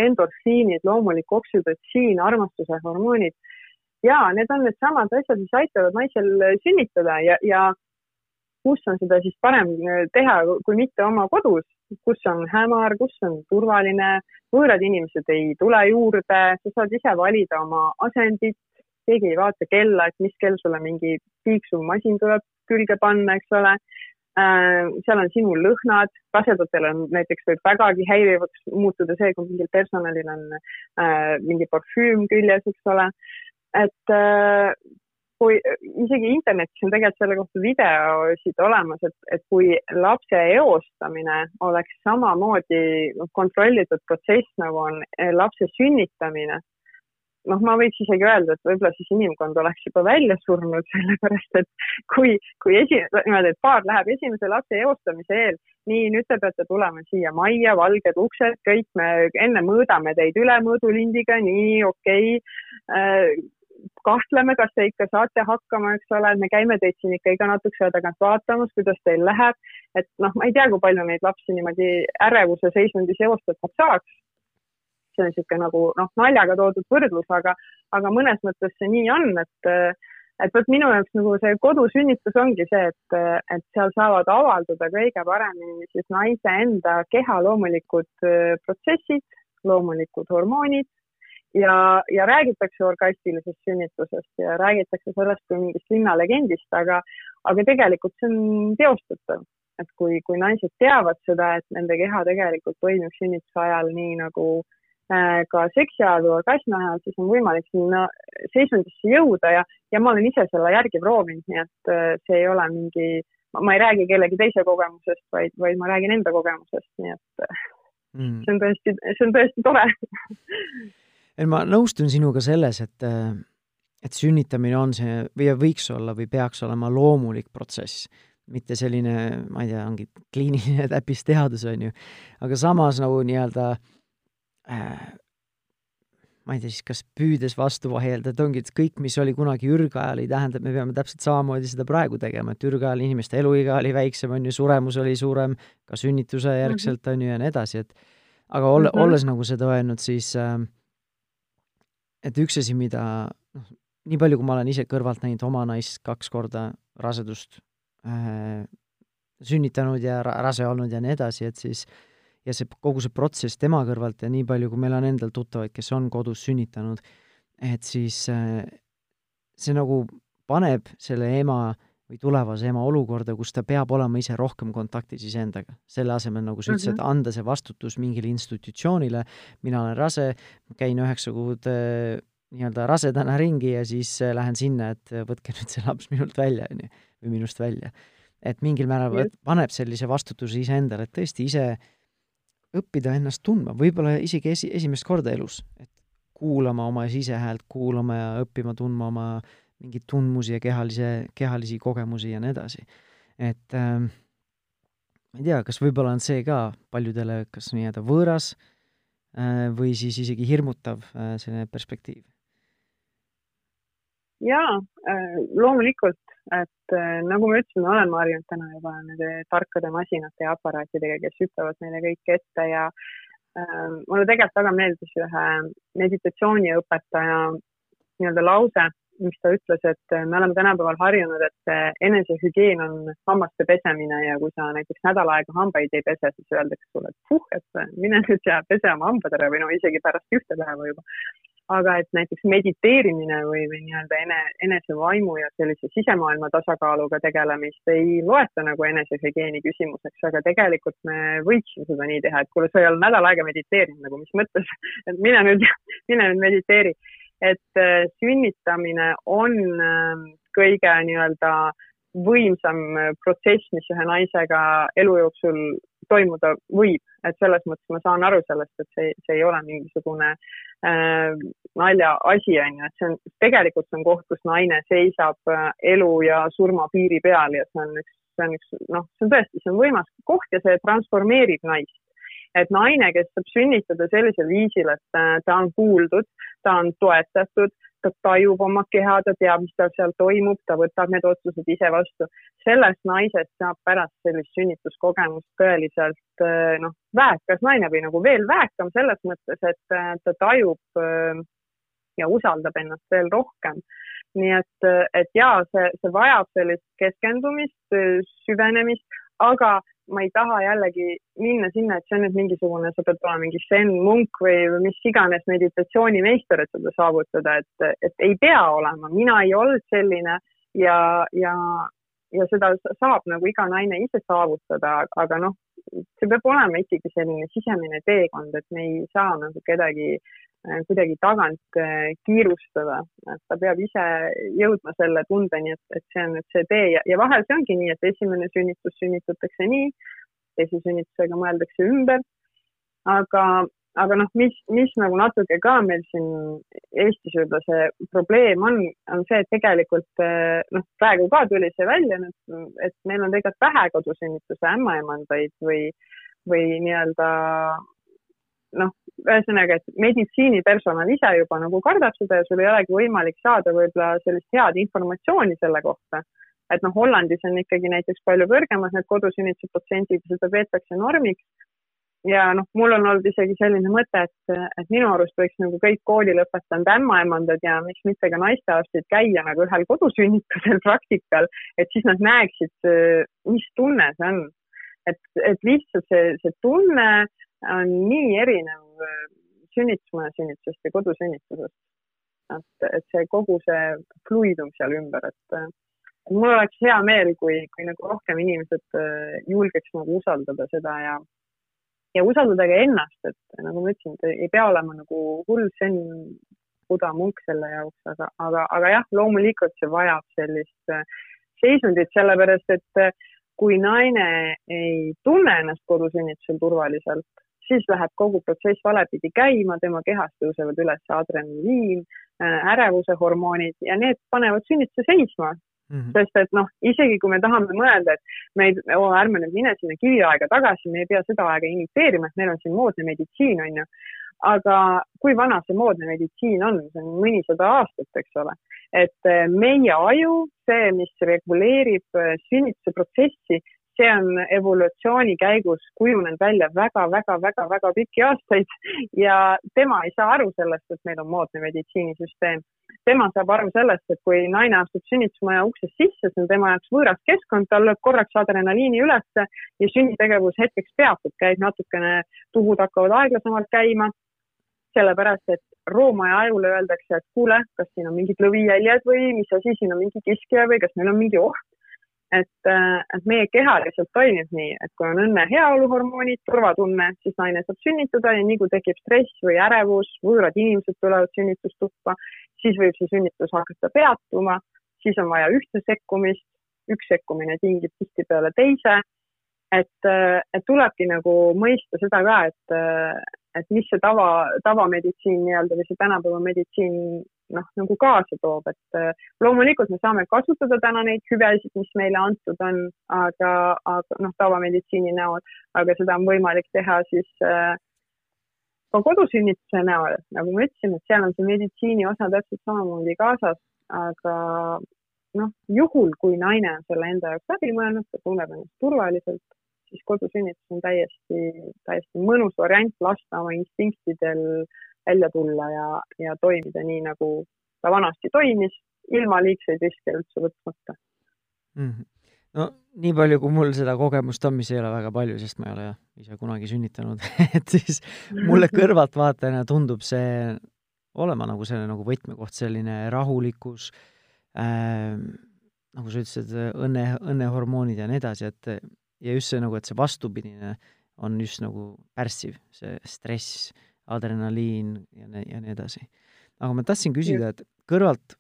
endorfiinid, loomulik oksüdotsiin, armastuse hormoonid. ja need on needsamad asjad, mis aitavad naisel sünnitada ja, ja kus on seda siis parem teha, kui mitte oma kodus kus on hämar, kus on turvaline, võõrad inimesed ei tule juurde, sa saad ise valida oma asendit, keegi ei vaata kella, et mis kell sulle mingi piiksuv masin tuleb külge panna, eks ole äh,. Seal on sinu lõhnad, rasedatel on näiteks võib vägagi häirivaks muutuda see, kui mingil personalil on äh, mingi parfüüm küljes, eks ole. et äh, kui isegi internetis on tegelikult selle kohta videosid olemas, et, et kui lapse eostamine oleks samamoodi kontrollitud protsess, nagu on eh, lapse sünnitamine, noh, ma võiks isegi öelda, et võib-olla siis inimkond oleks juba välja surnud, (laughs) sellepärast et kui, kui esi-, niimoodi, et paar läheb esimese lapse eostamise eel, nii, nüüd te peate tulema siia majja, valged uksed, kõik me enne mõõdame teid üle mõõdulindiga, nii okei okay. Äh, kahtleme, kas te ikka saate hakkama, eks ole, me käime teid siin ikka iga natukese aja tagant vaatamas, kuidas teil läheb. et noh, ma ei tea, kui palju neid lapsi niimoodi ärevuse seisundis eostatud saaks. See on niisugune nagu noh, naljaga toodud võrdlus, aga, aga mõnes mõttes see nii on, et et vot minu jaoks nagu see kodusünnitus ongi see, et, et seal saavad avalduda kõige paremini siis naise enda keha loomulikud protsessid, loomulikud hormoonid ja, ja räägitakse orgastilisest sünnitusest ja räägitakse sellest kui mingist linnalegendist, aga, aga tegelikult see on teostatav. et kui, kui naised teavad seda, et nende keha tegelikult toimib sünnituse ajal nii nagu ka seksi ajal või orgasmi ajal, siis on võimalik sinna seisundisse jõuda ja, ja ma olen ise selle järgi proovinud, nii et äh, see ei ole mingi, ma ei räägi kellegi teise kogemusest, vaid, vaid ma räägin enda kogemusest, nii et mm. see on tõesti, see on tõesti tore (laughs) ma nõustun sinuga selles, et, et sünnitamine on see või võiks olla või peaks olema loomulik protsess, mitte selline, ma ei tea, ongi kliiniline täppisteadus, on ju. aga samas nagu nii-öelda äh, ma ei tea siis, kas püüdes vastu vaielda, et ongi, et kõik, mis oli kunagi ürgajal, ei tähenda, et me peame täpselt samamoodi seda praegu tegema, et ürgajal inimeste eluiga oli väiksem, on ju, suremus oli suurem, ka sünnituse järgselt, on ju, ja nii edasi, et aga olle, -hmm. olles nagu seda öelnud, siis äh, et üks asi, mida noh, nii palju, kui ma olen ise kõrvalt näinud oma naist kaks korda rasedust äh, sünnitanud ja ra rase olnud ja nii edasi, et siis ja see, kogu see protsess tema kõrvalt ja nii palju, kui meil on endal tuttavaid, kes on kodus sünnitanud, et siis äh, see nagu paneb selle ema või tulevase ema olukorda, kus ta peab olema ise rohkem kontaktis iseendaga. selle asemel, nagu sa ütlesid mm, -hmm. anda see vastutus mingile institutsioonile, mina olen rase, käin üheksa kuud äh, nii-öelda rasedana ringi ja siis äh, lähen sinna, et äh, võtke nüüd see laps minult välja, on ju, või minust välja. et mingil määral paneb sellise vastutuse iseendale, et tõesti ise õppida ennast tundma, võib-olla isegi esi, esimest korda elus, et kuulama oma sisehäält, kuulama ja õppima tundma oma mingeid tundmusi ja kehalise, kehalisi kogemusi ja nii edasi. et äh, ma ei tea, kas võib-olla on see ka paljudele kas nii-öelda võõras äh, või siis isegi hirmutav äh, selline perspektiiv? Jaa äh,, loomulikult, et äh, nagu ma ütlesin, ma olen harjunud täna juba nende tarkade masinate ja aparaatidega, kes ütlevad meile kõike ette ja äh, mulle tegelikult väga meeldis ühe meditatsiooniõpetaja nii-öelda lause mis ta ütles, et me oleme tänapäeval harjunud, et enesehügieen on hammaste pesemine ja kui sa näiteks nädal aega hambaid ei pese, siis öeldakse sulle, et puh, et mine nüüd ja pese oma hambad ära või no isegi pärast ühte päeva juba. Aga et näiteks mediteerimine või, või nii-öelda ene, enesevaimu ja sellise sisemaailma tasakaaluga tegelemist ei loeta nagu enesehügieeni küsimuseks, aga tegelikult me võiksime seda nii teha, et kuule, sa ei ole nädal aega mediteerinud nagu, mis mõttes, (laughs) et mine nüüd, mine nüüd mediteeri. Et äh, sünnitamine on ähm, kõige nii-öelda võimsam äh, protsess, mis ühe naisega elu jooksul toimuda võib, et selles mõttes ma saan aru sellest, et see, see ei ole mingisugune äh, naljaasi, on ju, et see on, tegelikult see on koht, kus naine seisab äh, elu ja surma piiri peal ja see on üks, see on üks, noh, see on tõesti, see on võimas koht ja see transformeerib naist. Et naine, kes saab sünnitada sellisel viisil, et äh, ta on kuuldud, ta on toetatud, ta tajub oma keha, ta teab, mis tal seal toimub, ta võtab need otsused ise vastu. sellest naisest saab pärast sellist sünnituskogemust tõeliselt äh, noh, väekas naine või nagu veel väekam selles mõttes, et äh, ta tajub ja usaldab ennast veel rohkem. nii et, et jaa, see, see vajab sellist keskendumist, süvenemist, aga ma ei taha jällegi minna sinna, et see on nüüd mingisugune, sa pead olema mingi zen-munk või, või mis iganes meditatsioonimeister, et seda saavutada, et, et ei pea olema, mina ei olnud selline ja, ja, ja seda saab nagu iga naine ise saavutada, aga noh, see peab olema ikkagi selline sisemine teekond, et me ei saa nagu kedagi äh, kuidagi tagant äh, kiirustada, et ta peab ise jõudma selle tundeni, et, et see on nüüd see tee ja, ja vahel see ongi nii, et esimene sünnitus sünnitatakse nii, teise sünnitusega mõeldakse ümber. aga, aga noh, mis, mis nagu natuke ka meil siin Eestis võib-olla see probleem on, on see, et tegelikult eh, noh, praegu ka tuli see välja, et meil on tegelikult vähe kodusünnituse ämmaemandaid või, või nii-öelda noh, ühesõnaga, et meditsiinipersonal ise juba nagu kardab seda ja sul ei olegi võimalik saada võib-olla sellist head informatsiooni selle kohta. et noh, Hollandis on ikkagi näiteks palju kõrgemad need kodusünnituse protsendid seda peetakse normiks ja noh, mul on olnud isegi selline mõte, et, et minu arust võiks nagu kõik kooli lõpetanud ämmaemandad ja miks mitte ka naistearstid käia nagu ühel kodusünnitusel (laughs) praktikal, et siis nad näeksid, mis tunne see on. et, et lihtsalt see, see tunne on nii erinev sünnitusmaja sünnitusest ja kodusünnitusest. et, et see kogu see fluidum seal ümber, et mul oleks hea meel, kui, kui nagu rohkem inimesed julgeks nagu usaldada seda ja ja usaldada ka ennast, et nagu ma ütlesin, et ei pea olema nagu hull zen buda munk selle jaoks, aga, aga, aga jah, loomulikult see vajab sellist äh, seisundit, sellepärast et äh, kui naine ei tunne ennast kodusünnitusel turvaliselt, siis läheb kogu protsess valepidi käima, tema kehas tõusevad üles adrenaliin, äh, ärevuse hormoonid ja need panevad sünnituse seisma Mm -hmm. sest et noh, isegi kui me tahame mõelda, et me ei oh,, ärme nüüd mine sinna kiviaega tagasi, me ei pea seda aega imiteerima, et meil on siin moodne meditsiin, on ju. aga kui vana see moodne meditsiin on, see on mõnisada aastat, eks ole. et eh, meie aju, see, mis reguleerib eh, sünnituse protsessi, see on evolutsiooni käigus kujunenud välja väga-väga-väga-väga pikki aastaid ja tema ei saa aru sellest, et meil on moodne meditsiinisüsteem. tema saab aru sellest, et kui naine astub sünnitusmaja uksest sisse, see on tema jaoks võõras keskkond, tal lööb korraks adrenaliini ülesse ja sünnitegevus hetkeks peatub, käib natukene, tuhud hakkavad aeglasemalt käima sellepärast, et roomaja ajule öeldakse, et kuule, kas siin on mingid lõvijäljed või mis asi, siin on mingi kiskja või kas meil on mingi oht et, äh, et meie keha lihtsalt toimib nii, et kui on õnne heaoluhormoonid, turvatunne, siis naine saab sünnitada ja nii kui tekib stress või ärevus, võõrad inimesed tulevad sünnitustuppa, siis võib see sünnitus hakata peatuma, siis on vaja ühte sekkumist, üks sekkumine tingib tihtipeale teise. et, äh, et tulebki nagu mõista seda ka, et, äh, et mis see tava, tavameditsiin nii-öelda või see tänapäeva meditsiin noh, nagu kaasa toob, et äh, loomulikult me saame kasutada täna neid hüvesid, mis meile antud on, aga, aga noh, tavameditsiini näol, aga seda on võimalik teha siis äh, ka kodusünnituse näol, nagu ma ütlesin, et seal on see meditsiini osa täpselt samamoodi kaasas, aga noh, juhul kui naine on selle enda jaoks läbi mõelnud, ta tunneb ennast turvaliselt, siis kodusünnitus on täiesti, täiesti mõnus variant lasta oma instinktidel välja tulla ja, ja toimida nii, nagu ta vanasti toimis, ilma liigseid riske üldse võtmata mm. -hmm. no nii palju, kui mul seda kogemust on, mis ei ole väga palju, sest ma ei ole ise kunagi sünnitanud (laughs) et siis mulle kõrvaltvaatajana tundub see olema nagu selline nagu võtmekoht, selline rahulikkus äh,, nagu sa ütlesid, õnne, õnnehormoonid ja nii edasi, et ja just see nagu, et see vastupidine on just nagu pärssiv, see stress, adrenaliin ja nii, ja nii edasi. aga ma tahtsin küsida, et kõrvalt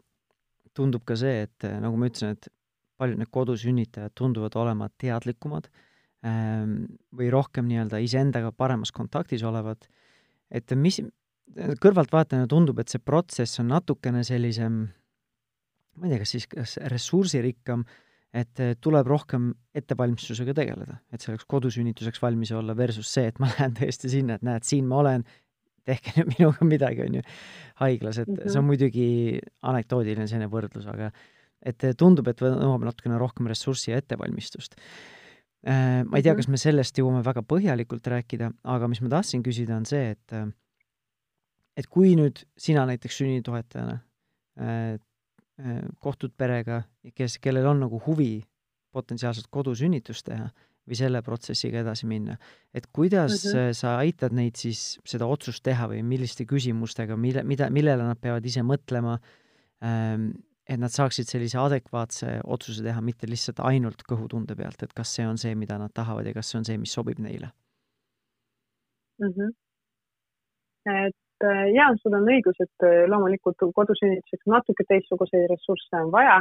tundub ka see, et nagu ma ütlesin, et paljud need kodusünnitajad tunduvad olema teadlikumad ähm, või rohkem nii-öelda iseendaga paremas kontaktis olevad, et mis, kõrvaltvaatajana tundub, et see protsess on natukene sellisem, ma ei tea, kas siis, kas ressursirikkam et eh, tuleb rohkem ettevalmistusega tegeleda, et selleks kodusünnituseks valmis olla versus see, et ma (laughs) lähen tõesti sinna, et näed, siin ma olen, tehke nüüd minuga midagi, on ju, haiglas, et mm -hmm. see on mhm. muidugi anekdoodiline selline võrdlus, aga et tundub, et nõuab natukene rohkem ressurssi ja ettevalmistust. Eh, ma ei tea, mhm. kas me sellest jõuame väga põhjalikult rääkida, aga mis ma tahtsin küsida, on see, et et kui nüüd sina näiteks sünnitoetajana Äh, kohtud perega, kes, kellel on nagu huvi potentsiaalselt kodusünnitust teha või selle protsessiga edasi minna, et kuidas mm -hmm. sa aitad neid siis seda otsust teha või milliste küsimustega, mille, mida, millele nad peavad ise mõtlema ähm,, et nad saaksid sellise adekvaatse otsuse teha, mitte lihtsalt ainult kõhutunde pealt, et kas see on see, mida nad tahavad ja kas see on see, mis sobib neile mm? -hmm. et Äh, jaa, sul on õigus, et äh, loomulikult kodusünnituseks natuke teistsuguseid ressursse on vaja.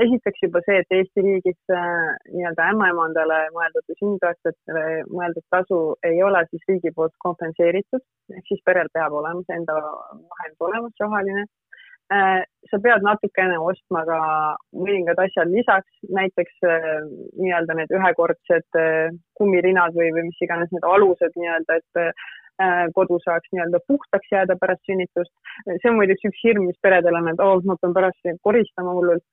Esiteks juba see, et Eesti riigis äh, nii-öelda ämmaemandale mõeldud või sünnitoetajatele mõeldud tasu ei ole siis riigi poolt kompenseeritud, ehk siis perel peab olema see enda vahend olemas, rahaline. Sa pead natukene ostma ka mõningad asjad lisaks, näiteks nii-öelda need ühekordsed kummirinad või, või mis iganes need alused nii-öelda, et Äh, kodu saaks nii-öelda puhtaks jääda pärast sünnitust. see on muideks üks hirm, mis peredel on, et oo oh,, ma pean pärast koristama hullult.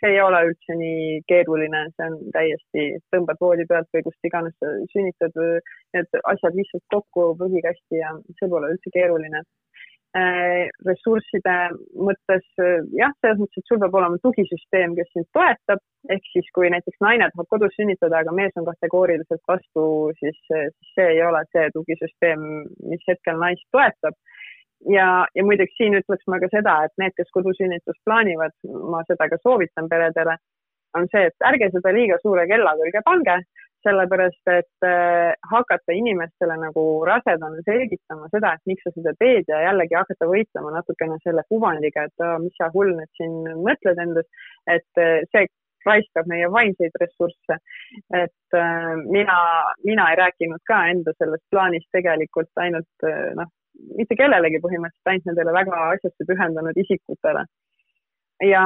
see ei ole üldse nii keeruline, see on täiesti, tõmbad voodi pealt või kust iganes sünnitad, need asjad lihtsalt kokku prügikasti ja see pole üldse keeruline Äh, ressursside mõttes äh, jah, selles mõttes, et sul peab olema tugisüsteem, kes sind toetab, ehk siis kui näiteks naine tahab kodus sünnitada, aga mees on kategooriliselt vastu, siis, siis see ei ole see tugisüsteem, mis hetkel naist toetab. ja, ja muideks siin ütleks ma ka seda, et need, kes kodusünnitust plaanivad, ma seda ka soovitan peredele, on see, et ärge seda liiga suure kella külge pange sellepärast et äh, hakata inimestele nagu rasedana selgitama seda, et miks sa seda teed ja jällegi hakata võitlema natukene selle kuvandiga, et mis sa hull nüüd siin mõtled endast, et äh, see raiskab meie vaimseid ressursse. et äh, mina, mina ei rääkinud ka enda sellest plaanist tegelikult ainult äh, noh, mitte kellelegi põhimõtteliselt, ainult nendele väga asjasse pühendunud isikutele ja,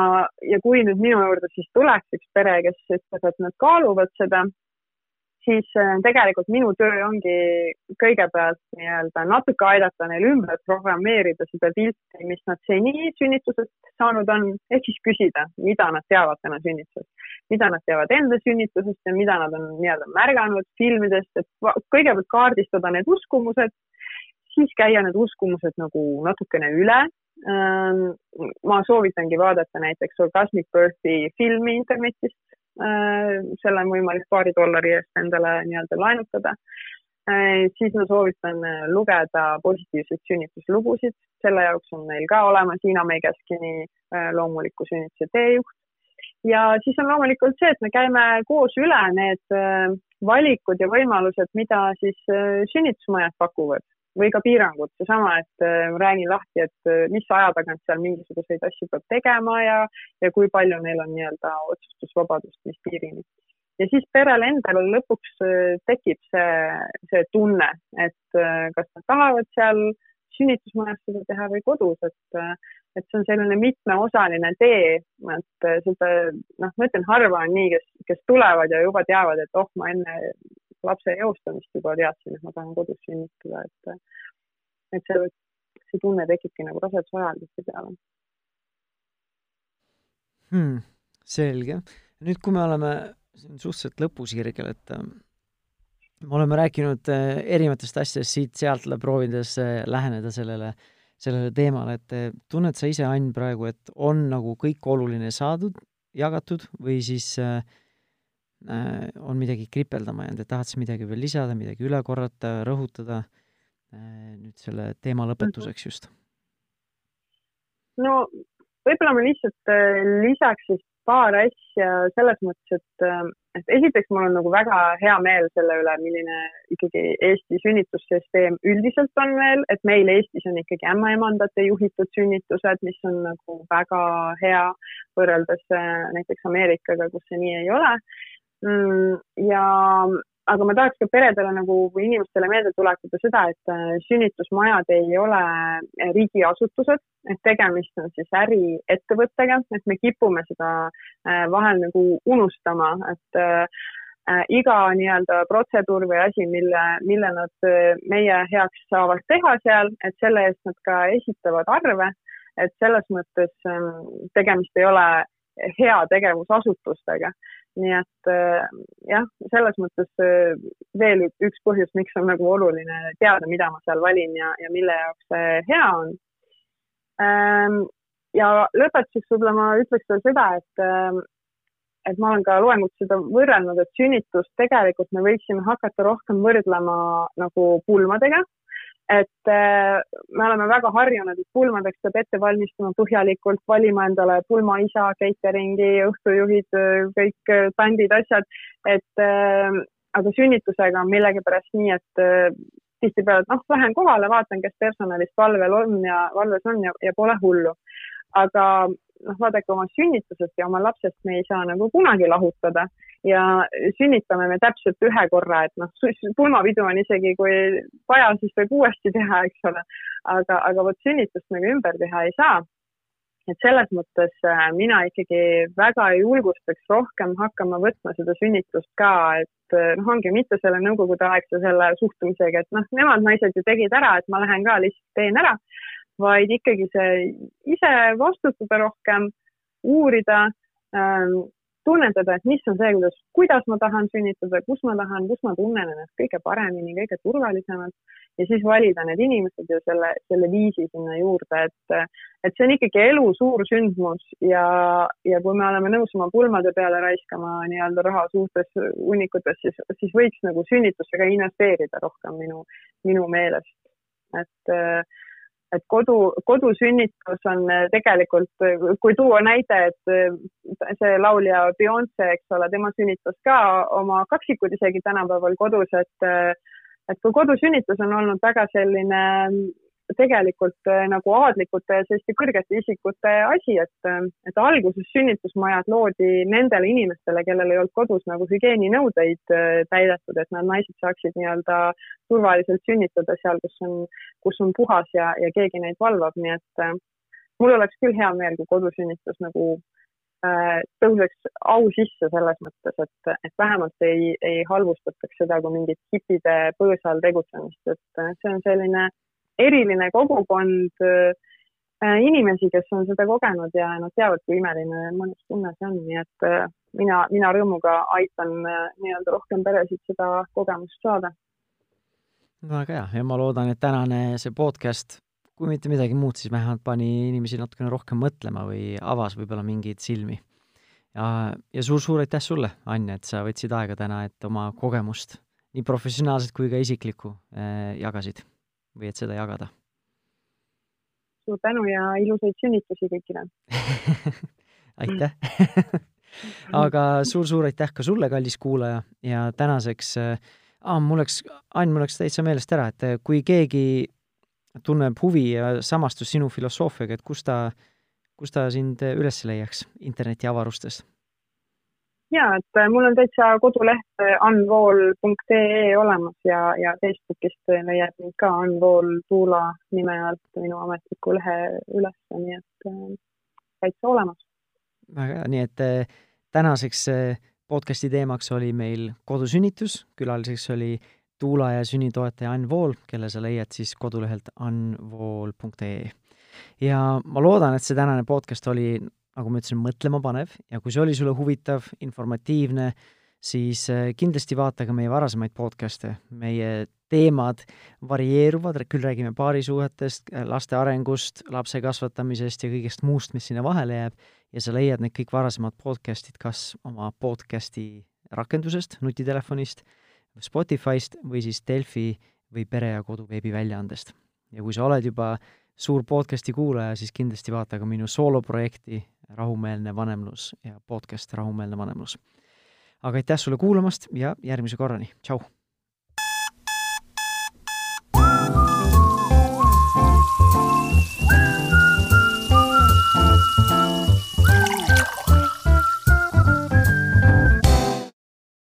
ja kui nüüd minu juurde siis tuleks üks pere, kes ütleb, et nad kaaluvad seda siis äh, tegelikult minu töö ongi kõigepealt nii-öelda natuke aidata neil ümber programmeerida seda pilti, mis nad seni sünnitusest saanud on, ehk siis küsida, mida nad teavad täna sünnitusest, mida nad teavad enda sünnitusest ja mida nad on nii-öelda märganud filmidest, et kõigepealt kaardistada need uskumused, siis käia need uskumused nagu natukene üle. Ähm, ma soovitangi vaadata näiteks Orgasmic Birthi filmi internetist, selle on võimalik paari dollari eest endale nii-öelda laenutada. Äh, siis ma soovitan äh, lugeda positiivseid sünnituslugusid, selle jaoks on meil ka olemas Hiina Meigeskini loomuliku sünnituse teejuht. ja siis on loomulikult see, et me käime koos üle need valikud ja võimalused, mida siis sünnitusmajad pakuvad või ka piirangud, seesama, et äh, räägin lahti, et äh, mis aja tagant seal mingisuguseid asju peab tegema ja, ja kui palju neil on nii-öelda otsustusvabadust, mis piirini. ja siis perel endal lõpuks äh, tekib see, see tunne, et kas nad tahavad seal sünnitusmajas seda teha või kodus, et et see on selline mitmeosaline tee, et seda noh, ma ütlen, harva on nii, kes, kes tulevad ja juba teavad, et oh, ma enne lapse eostamist juba teadsin, et ma tahan kodus sünnitada, et et see, see tunne tekibki nagu raseduse ajal tihtipeale hmm,. selge. nüüd, kui me oleme suhteliselt lõpusirgel, et äh, me oleme rääkinud äh, erinevatest asjadest siit-sealt, proovides äh, läheneda sellele, sellele teemale, et tunned sa ise, Ann, praegu, et on nagu kõik oluline saadud, jagatud või siis äh, on midagi kripeldama jäänud, et tahad sa midagi veel lisada, midagi üle korrata, rõhutada äh, nüüd selle teema lõpetuseks just? no võib-olla ma lihtsalt lisaks siis paar asja selles mõttes, et, äh, et esiteks mul on nagu väga hea meel selle üle, milline ikkagi Eesti sünnitussüsteem üldiselt on veel, et meil Eestis on ikkagi ämmaemandate juhitud sünnitused, mis on nagu väga hea võrreldes äh, näiteks Ameerikaga, kus see nii ei ole. Mm, ja aga ma tahaks ka peredele nagu või inimestele meelde tuletada seda, et äh, sünnitusmajad ei ole äh, riigiasutused, et tegemist on siis äriettevõttega, et me kipume seda äh, vahel nagu unustama, et iga nii-öelda protseduur või asi, mille, mille nad meie heaks saavad teha seal, et selle eest nad ka esitavad arve, et selles mõttes ähm, tegemist ei ole heategevusasutustega nii et äh, jah, selles mõttes äh, veel üks põhjus, miks on nagu oluline teada, mida ma seal valin ja, ja mille jaoks see hea on. Ähm, ja lõpetuseks võib-olla ma ütleks veel seda, et, ähm, et ma olen ka loengut seda võrrelnud, et sünnitust tegelikult me võiksime hakata rohkem võrdlema nagu pulmadega et äh, me oleme väga harjunud, et pulmadeks peab ette valmistuma põhjalikult, valima endale pulmaisa, catering'i, õhtujuhid, kõik bändid, asjad, et äh, aga sünnitusega on millegipärast nii, et äh, tihtipeale, et noh, lähen kohale, vaatan, kes personalist valvel on ja valves on ja, ja pole hullu. Aga noh, vaadake oma sünnitusest ja oma lapsest me ei saa nagu kunagi lahutada ja sünnitame me täpselt ühe korra, et noh, (laughs) pulmapidu on isegi, kui vaja, siis võib uuesti teha, eks ole. aga, aga vot sünnitust nagu ümber teha ei saa. et selles mõttes äh, mina ikkagi väga julgustaks rohkem hakkama võtma seda sünnitust ka, et äh, noh, ongi mitte selle nõukogudeaegse selle suhtumisega, et noh, nemad naised ju tegid ära, et ma lähen ka lihtsalt teen ära, vaid ikkagi see ise vastutada rohkem, uurida ähm, tunnetada, et mis on see, kuidas, kuidas ma tahan sünnitada, kus ma tahan, kus ma tunnen ennast kõige paremini, kõige turvalisemalt ja siis valida need inimesed ja selle, selle viisi sinna juurde, et, et see on ikkagi elu suur sündmus ja, ja kui me oleme nõus oma pulmade peale raiskama nii-öelda raha suurtes hunnikutes, siis, siis võiks nagu sünnitusse ka investeerida rohkem minu, minu meelest. et äh, et kodu, kodusünnitus on äh, tegelikult, äh, kui tuua näide, et äh, see laulja Beyonce, eks ole, tema sünnitas ka oma kaksikud isegi tänapäeval kodus, et et kui kodusünnitus on olnud väga selline tegelikult äh, nagu aadlikute ja selliste kõrgete isikute asi, et, äh, et alguses sünnitusmajad loodi nendele inimestele, kellel ei olnud kodus nagu hügieeninõudeid äh, täidetud, et nad naised saaksid nii-öelda turvaliselt sünnitada seal, kus on, kus on puhas ja, ja keegi neid valvab, nii et mul oleks küll hea meel, kui kodusünnitus nagu tõuseks au sisse selles mõttes, et, et vähemalt ei, ei halvustataks seda kui mingit hipide põõsal tegutsemist, et see on selline eriline kogukond äh, inimesi, kes on seda kogenud ja nad teavad, kui imeline mõnus tunne see on, nii et äh, mina, mina rõõmuga aitan äh, nii-öelda rohkem peresid seda kogemust saada. väga hea ja ma loodan, et tänane see podcast, kui mitte midagi muud, siis vähemalt pani inimesi natukene rohkem mõtlema või avas võib-olla mingeid silmi. ja, ja suur-suur aitäh sulle, Anja, et sa võtsid aega täna, et oma kogemust, nii professionaalset kui ka isiklikku äh, jagasid või et seda jagada? suur tänu ja ilusaid sünnitusi kõigile (laughs) aitäh (laughs) aga suur-suur aitäh ka sulle, kallis kuulaja, ja tänaseks äh,, mul läks, Ain, mul läks täitsa meelest ära, et äh, kui keegi tunneb huvi ja samastust sinu filosoofiaga, et kus ta, kus ta sind üles leiaks interneti avarustes? Ja et äh, mul on täitsa koduleht unvool.ee olemas ja, ja Facebookist leiad mind ka Unvool Tuula nime alt minu ametliku lehe üles, nii et äh, täitsa olemas. väga hea, nii et äh, tänaseks podcasti teemaks oli meil kodusünnitus, külaliseks oli Tuula ja sünnitoetaja Ann Vool, kelle sa leiad siis kodulehelt unvool.ee. ja ma loodan, et see tänane podcast oli nagu ma ütlesin, mõtlemapanev ja kui see oli sulle huvitav, informatiivne, siis äh, kindlasti vaata ka meie varasemaid podcast'e. meie teemad varieeruvad, küll räägime paarisuhetest, äh, laste arengust, lapse kasvatamisest ja kõigest muust, mis sinna vahele jääb, ja sa leiad need kõik varasemad podcast'id kas oma podcast'i rakendusest, nutitelefonist, Spotify'st või siis Delfi või Pere ja Kodu veebiväljaandest. ja kui sa oled juba suur podcast'i kuulaja, siis kindlasti vaata ka minu sooloprojekti rahumeelne vanemlus ja podcast Rahumeelne vanemlus. aga aitäh sulle kuulamast ja järgmise korrani, tšau!